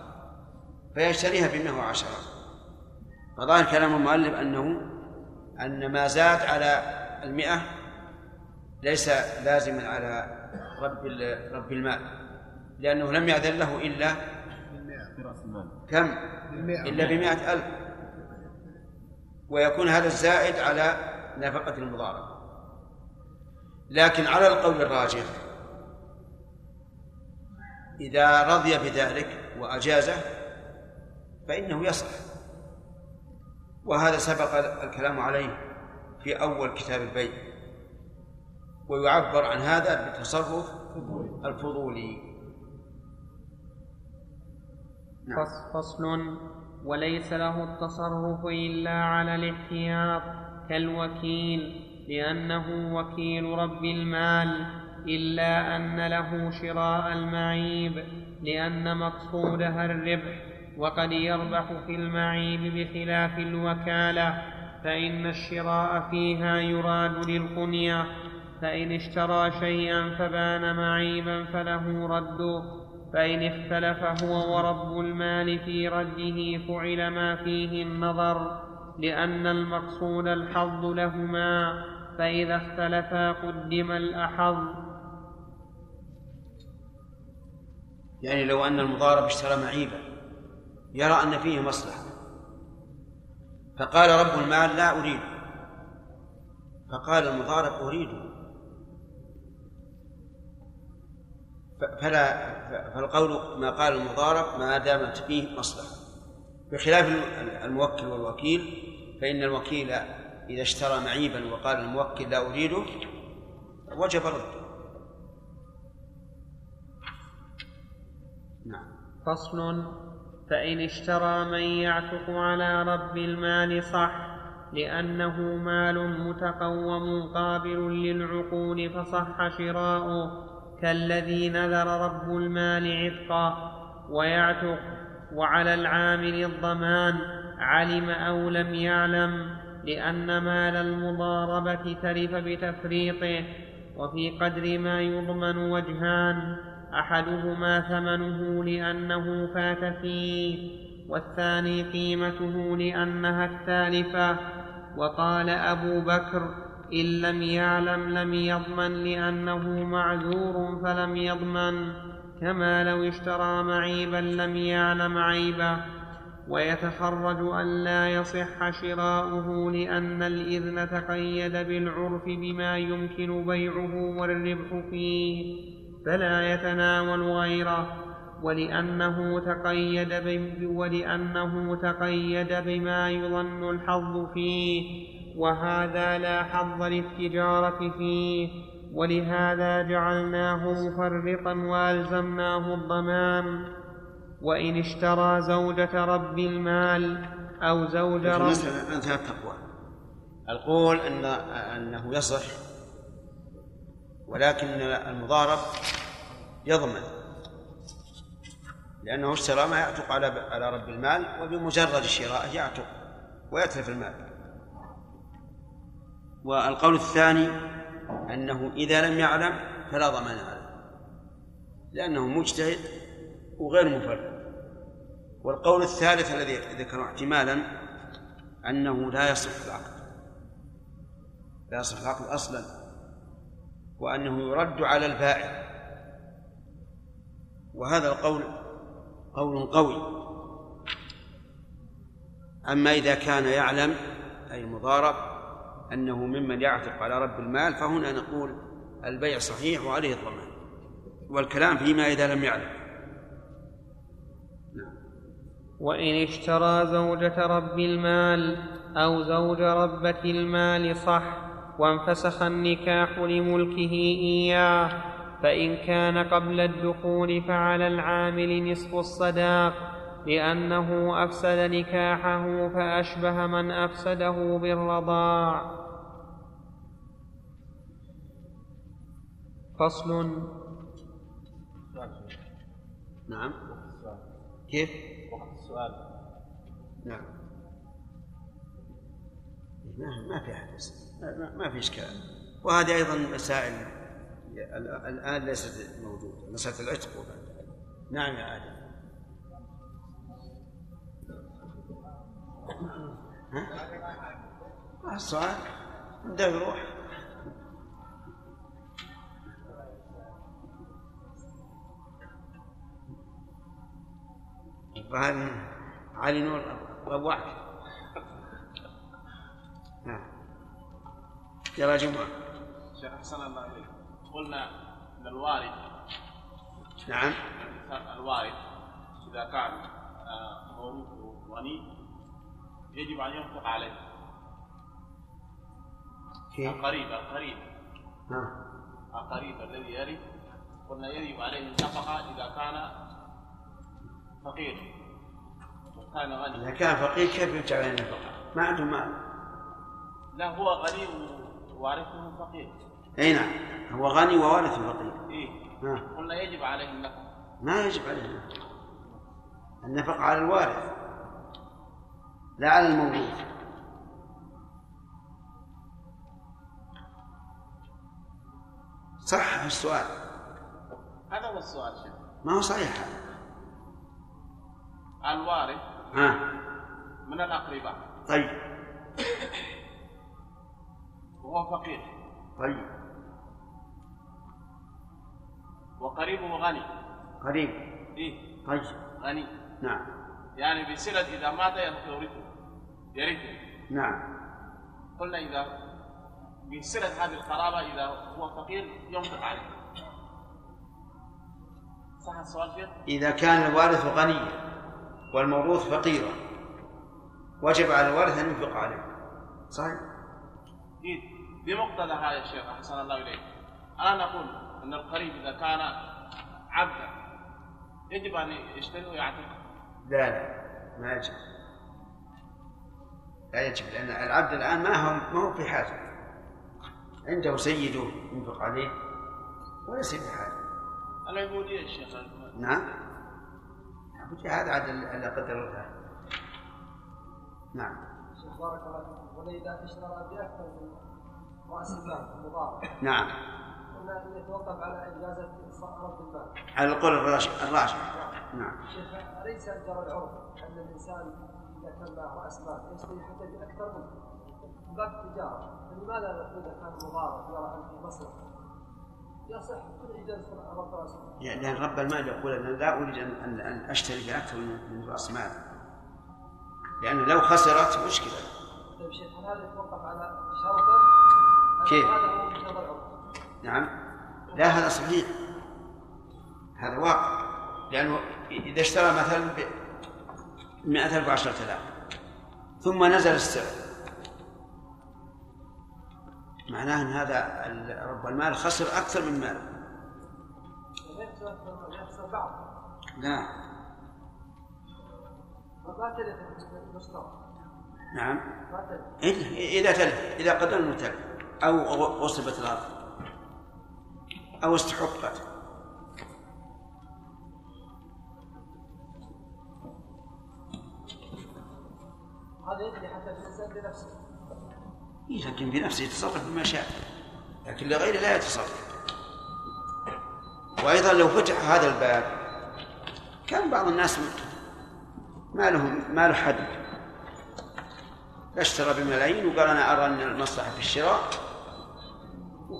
Speaker 1: فيشتريها بمئة وعشرة فظاهر كلام المؤلف أنه أن ما زاد على المئة ليس لازما على رب رب المال لأنه لم يأذن له إلا كم؟ إلا بمئة ألف. ويكون هذا الزائد على نفقة المضاربة لكن على القول الراجح إذا رضي بذلك وأجازه فإنه يصح. وهذا سبق الكلام عليه في أول كتاب البيع ويعبر عن هذا بالتصرف الفضولي. نعم.
Speaker 2: فص- فصل. وليس له التصرف إلا على الاحتياط. كالوكيل لأنه وكيل رب المال. إلا أن له شراء المعيب لأن مقصودها الربح. وقد يربح في المعيب بخلاف الوكالة فإن الشراء فيها يراد للقنية فإن اشترى شيئا فبان معيبا فله رده فإن اختلف هو ورب المال في رده فعل ما فيه النظر لأن المقصود الحظ لهما فإذا اختلفا قدم الأحظ.
Speaker 1: يعني لو أن المضارب اشترى معيبا. يرى أن فيه مصلحة. فقال رب المال لا أريد. فقال المضارب أريده فلا فالقول ما قال المضارب ما دامت فيه مصلحة. بخلاف الموكل والوكيل فإن الوكيل إذا اشترى معيبا وقال الموكل لا أريده وجب الرد نعم.
Speaker 2: فصل فإن اشترى من يعتق على رب المال صح لأنه مال متقوم قابل للعقول فصح شراؤه كالذي نذر رب المال عتقا ويعتق وعلى العامل الضمان علم أو لم يعلم لأن مال المضاربة تلف بتفريطه وفي قدر ما يضمن وجهان. أحدهما ثمنه لأنه فات فيه والثاني قيمته لأنها التالفه وقال أبو بكر إن لم يعلم لم يضمن لأنه معذور فلم يضمن كما لو اشترى معيبا لم يعلم عيبه. ويتخرج أن لا يصح شراؤه لأن الإذن تقيد بالعرف بما يمكن بيعه والربح فيه. فلا يتناول غيره ولأنه تقيد ولأنه تقيد بما يظن الحظ فيه وهذا لا حظ للتجارة فيه ولهذا جعلناه مفرطا وألزمناه الضمان. وإن اشترى زوجة رب المال أو زوج رب
Speaker 1: المسألة انتهى التقوى القول أن أنه يصح ولكن المضارب يضمن لأنه اشترى ما يعتق على على رب المال وبمجرد شرائه يعتق ويتلف المال. والقول الثاني أنه إذا لم يعلم فلا ضمان عليه لأنه مجتهد وغير مفرد والقول الثالث الذي ذكره احتمالا أنه لا يصح العقد لا يصح العقد أصلا. وأنه يرد على البائع وهذا القول قول قوي. أما إذا كان يعلم أي المضارب أنه ممن يعتق على رب المال فهنا نقول البيع صحيح وعليه الضمان. والكلام فيما إذا لم يعلم.
Speaker 2: وإن اشترى زوجة رب المال أو زوج ربة المال صح. وانفسخ النكاح لملكه إياه فإن كان قبل الدخول فعلى العامل نصف الصداق لأنه أفسد نكاحه فأشبه من أفسده بالرضاع. فصل.
Speaker 1: نعم. كيف؟
Speaker 11: وقت السؤال.
Speaker 1: نعم. ما ما في أحد ما, ما في إشكال. وهذه أيضا مسائل ال- الآن ليست موجودة مسألة العتق نعم يا آدم. ها؟ السؤال ده يروح فهل علي نور روعت يلا جمعة
Speaker 3: شيخ أحسن الله إليك. قلنا إن الوارث
Speaker 1: نعم.
Speaker 3: الوارث إذا كان آه، موروثه غني يجب أن ينفق عليه.
Speaker 1: كيف؟
Speaker 3: القريب القريب.
Speaker 1: ها.
Speaker 3: القريب الذي يرث قلنا يجب عليه النفقة إذا كان فقير. وكان غني.
Speaker 1: إذا كان فقير كيف يرجع عليه النفقة؟ ما عنده مال.
Speaker 3: لا هو غني ووارثه فقير.
Speaker 1: أي نعم. هو غني ووارث فقير. ها.
Speaker 3: قلنا يجب عليه النفقه
Speaker 1: ما يجب عليه النفقة النفقة على الوارث. لا على الموروث صح السؤال.
Speaker 3: هذا هو السؤال شيخ.
Speaker 1: ما هو صحيح هذا؟
Speaker 3: الوارث
Speaker 1: ها.
Speaker 3: من الأقرباء.
Speaker 1: طيب.
Speaker 3: وهو فقير.
Speaker 1: طيب.
Speaker 3: وقريبه غني
Speaker 1: قريب.
Speaker 3: إيه.
Speaker 1: طيب.
Speaker 3: غني.
Speaker 1: نعم.
Speaker 3: يعني بصلة إذا مات يورثه يرثه
Speaker 1: نعم.
Speaker 3: قلنا إذا بصلة هذه القرابة إذا هو فقير ينفق عليه.
Speaker 6: صح السؤال فيه؟
Speaker 1: إذا كان الوارث غنيا والموروث فقيرا وجب على الوارث أن ينفق عليه. صحيح؟
Speaker 6: إيه. بمقتضى هذا يا شيخ أحسن الله إليك. أنا نقول أن القريب إذا كان عبدا يجب أن يشتري ويعتق
Speaker 1: لا لا ما يجب. لا يجب لأن العبد الآن ما هو ما هو في حاجة. عنده سيده ينفق عليه وليس في حاجة.
Speaker 6: العبودية يا شيخ.
Speaker 1: نعم. العبودية هذا عاد اللي قدر الله. نعم.
Speaker 5: شيخ بارك الله فيكم واذا اشترى بأكثر من راس المال المضارب
Speaker 1: نعم.
Speaker 5: قلنا يتوقف على إجازة رد المال
Speaker 1: على القول الراجح نعم.
Speaker 5: شيخ أليس جرى العرف أن الإنسان إذا كان له راس مال يشتري حتى بأكثر منه؟ من باب التجاره فلماذا إذا كان مضارب يرى في مصلحه يصح كل إجازة رد راس المال
Speaker 1: يعني لأن رب المال يقول أنا لا أريد أن أن أن أشتري بأكثر من من رأس مال. لأن لو خسرت مشكلة.
Speaker 5: طيب شيخ هل هذا يتوقف على شرطه؟
Speaker 1: كيف؟ نعم. لا هذا صحيح. هذا واقع. لأنه إذا اشترى مثلا ب 100000 وعشرة آلاف ثم نزل السعر. معناه أن هذا رب المال خسر أكثر من ماله. لا نعم.
Speaker 5: تلف
Speaker 1: إذا- تلف إذا قدر أنه تلف أو غصبت الأرض. أو استحقت
Speaker 5: هذا يجري حتى في الإنسان بنفسه.
Speaker 1: إيه، لكن بنفسه يتصرف بما شاء. لكن لغيره لا يتصرف. وأيضا لو فتح هذا الباب كان بعض الناس ما له ما له حد. اشترى بملايين وقال أنا أرى أن المصلحة في الشراء.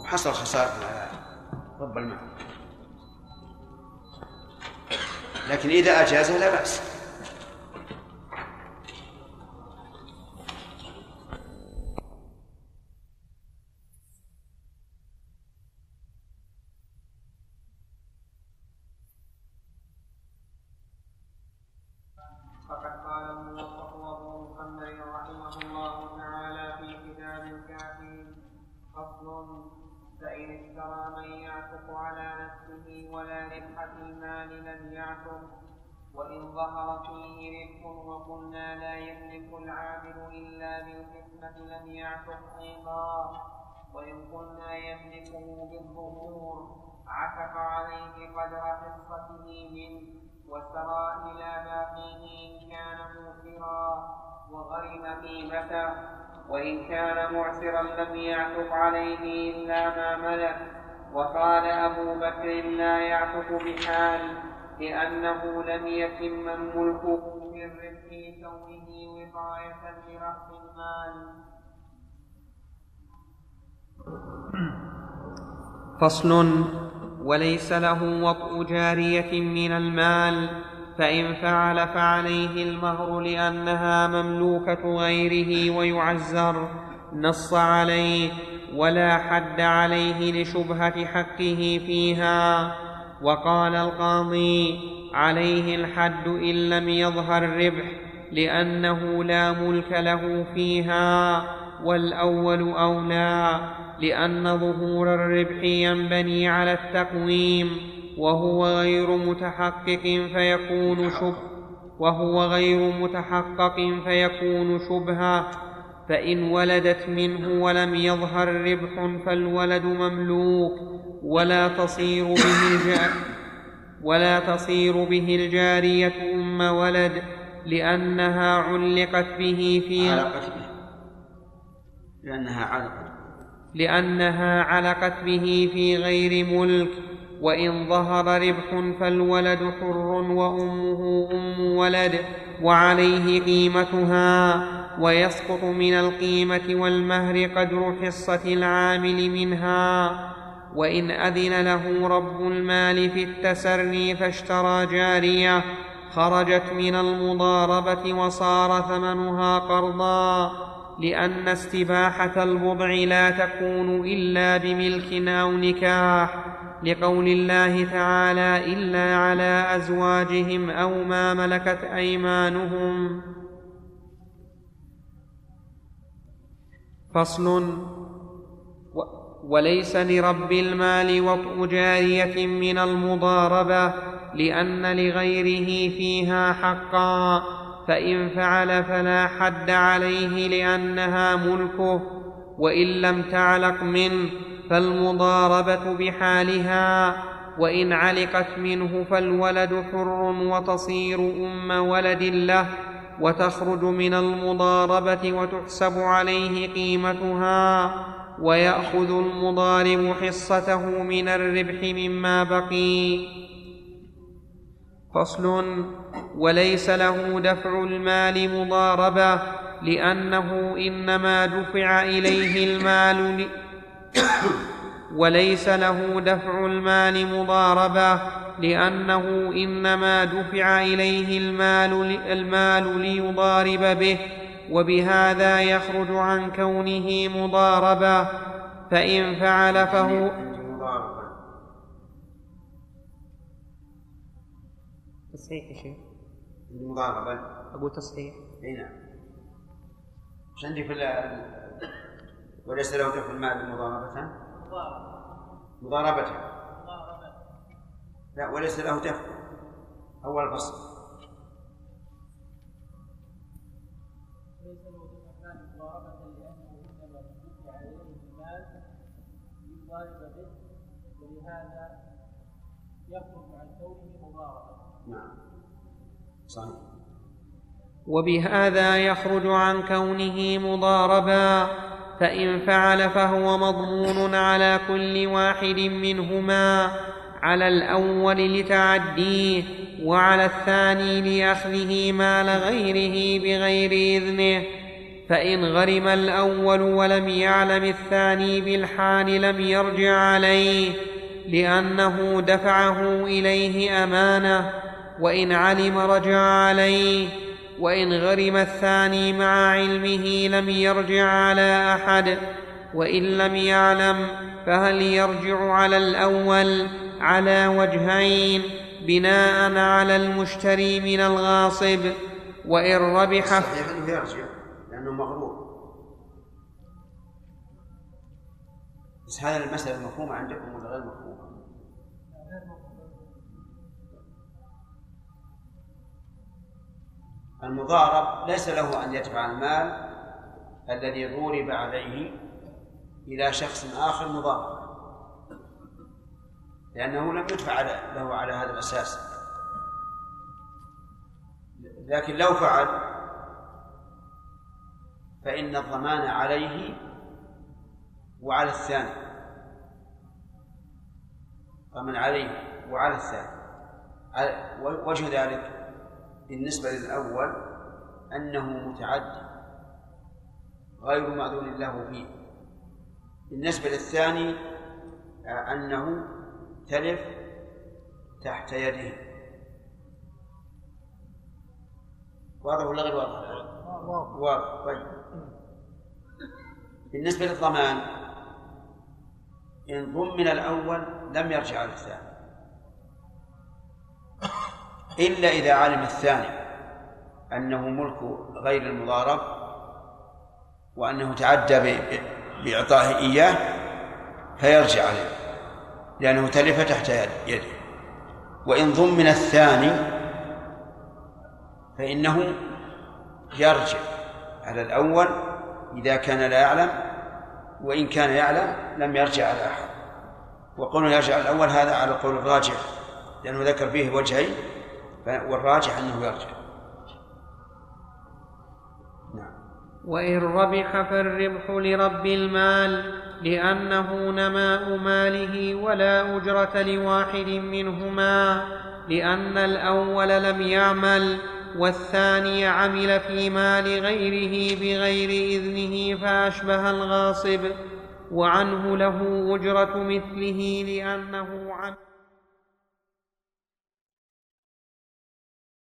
Speaker 1: وحصل خسارة على رب المال لكن إذا أجازه لا بأس.
Speaker 2: لم وإن ظهر فيه ربح وقلنا لا يملك العامل إلا بالقسمه لم يعتق أيضا. وإن قلنا يملكه بالظهور عتق عليه قدر حصته منه وسرى إلى باقيه إن كان موسرا وغرم قيمته وإن كان معسرا لم يعتق عليه إلا ما ملك. وقال أبو بكر لا يعتق بحال. لأنه لم يتم الملك من ربح كونه وقاية لرأس المال. فصل. وليس له وطء جارية من المال فإن فعل فعليه المهر لأنها مملوكة غيره ويعزر. نص عليه ولا حد عليه لشبهة حقه فيها. وقال القاضي عليه الحد إن لم يظهر الربح لأنه لا ملك له فيها والأول أولى لأن ظهور الربح ينبني على التقويم وهو غير متحقق فيكون شبه وهو غير متحقق فيكون شبهة فإن ولدت منه ولم يظهر ربح فالولد مملوك ولا تصير به الجار ولا تصير به الجارية أم ولد لأنها علقت به في
Speaker 1: علقت به. لأنها علقت.
Speaker 2: لأنها علقت به في غير ملك وإن ظهر ربح فالولد حر وأمه أم ولد وعليه قيمتها ويسقط من القيمة والمهر قدر حصة العامل منها وإن أذن له رب المال في التسري فاشترى جارية خرجت من المضاربة وصار ثمنها قرضا لأن استباحة البضع لا تكون إلا بملك أو نكاح لقول الله تعالى إلا على أزواجهم أو ما ملكت أيمانهم. فصل. وليس لرب المال وطء جارية من المضاربة لأن لغيره فيها حقا فإن فعل فلا حد عليه لأنها ملكه وإن لم تعلق منه فالمضاربة بحالها وإن علقت منه فالولد حر وتصير أم ولد له وتخرج من المضاربة وتحسب عليه قيمتها ويأخذ المضارب حصته من الربح مما بقي. فصل وليس له دفع المال مضاربة لأنه إنما دفع إليه المال وليس له دفع المال مضاربة لأنه إنما دفع إليه المال, المال ليضارب به وبهذا يخرج عن كونه مضاربا فإن فعل فهو تصحيح يا شيخ.
Speaker 1: مضاربا
Speaker 2: أقول تصحيح.
Speaker 1: اي نعم. عندي في وليس له دفع المال مضاربة؟ مضاربة. لا وليس له دفع أول فصل.
Speaker 6: ولهذا يخرج عن كونه مضاربة
Speaker 1: نعم. صحيح.
Speaker 2: وبهذا يخرج عن كونه مضاربا. فإن فعل فهو مضمون على كل واحد منهما على الأول لتعديه وعلى الثاني لأخذه مال غيره بغير إذنه. فإن غرم الأول ولم يعلم الثاني بالحال لم يرجع عليه لأنه دفعه إليه أمانة وإن علم رجع عليه. وإن غرم الثاني مع علمه لم يرجع على أحد وإن لم يعلم فهل يرجع على الأول على وجهين بناء على المشتري من الغاصب وإن ربح
Speaker 1: صحيح انه يرجع لأنه مغرور بس هذه المسألة مفهومة عندكم ولا غير مفهومة؟ المضارب ليس له أن يدفع المال الذي ضورب عليه إلى شخص آخر مضارب لأنه لم يدفع له على هذا الأساس. لكن لو فعل فإن الضمان عليه وعلى الثاني. ضمن عليه وعلى الثاني. وجه ذلك بالنسبة للأول أنه متعدي غير مأذون له فيه. بالنسبة للثاني أنه تلف تحت يده. واضح ولا غير واضح؟ واضح طيب. بالنسبة للضمان إن ضمن الأول لم يرجع على الثاني إلا إذا علم الثاني أنه ملك غير المضارب وأنه تعدى بإعطائه إياه فيرجع عليه لأنه تلف تحت يده. وإن ضمن الثاني فإنه يرجع على الأول إذا كان لا يعلم وإن كان يعلم لم يرجع على أحد. وقول يرجع الأول هذا على القول الراجح لأنه ذكر فيه وجهين. والراجح أنه يرجع.
Speaker 2: نعم. وإن ربح فالربح لرب المال لأنه نماء ماله ولا أجرة لواحد منهما لأن الأول لم يعمل والثاني عمل في مال غيره بغير إذنه فأشبه الغاصب وعنه له أجرة مثله لأنه عمل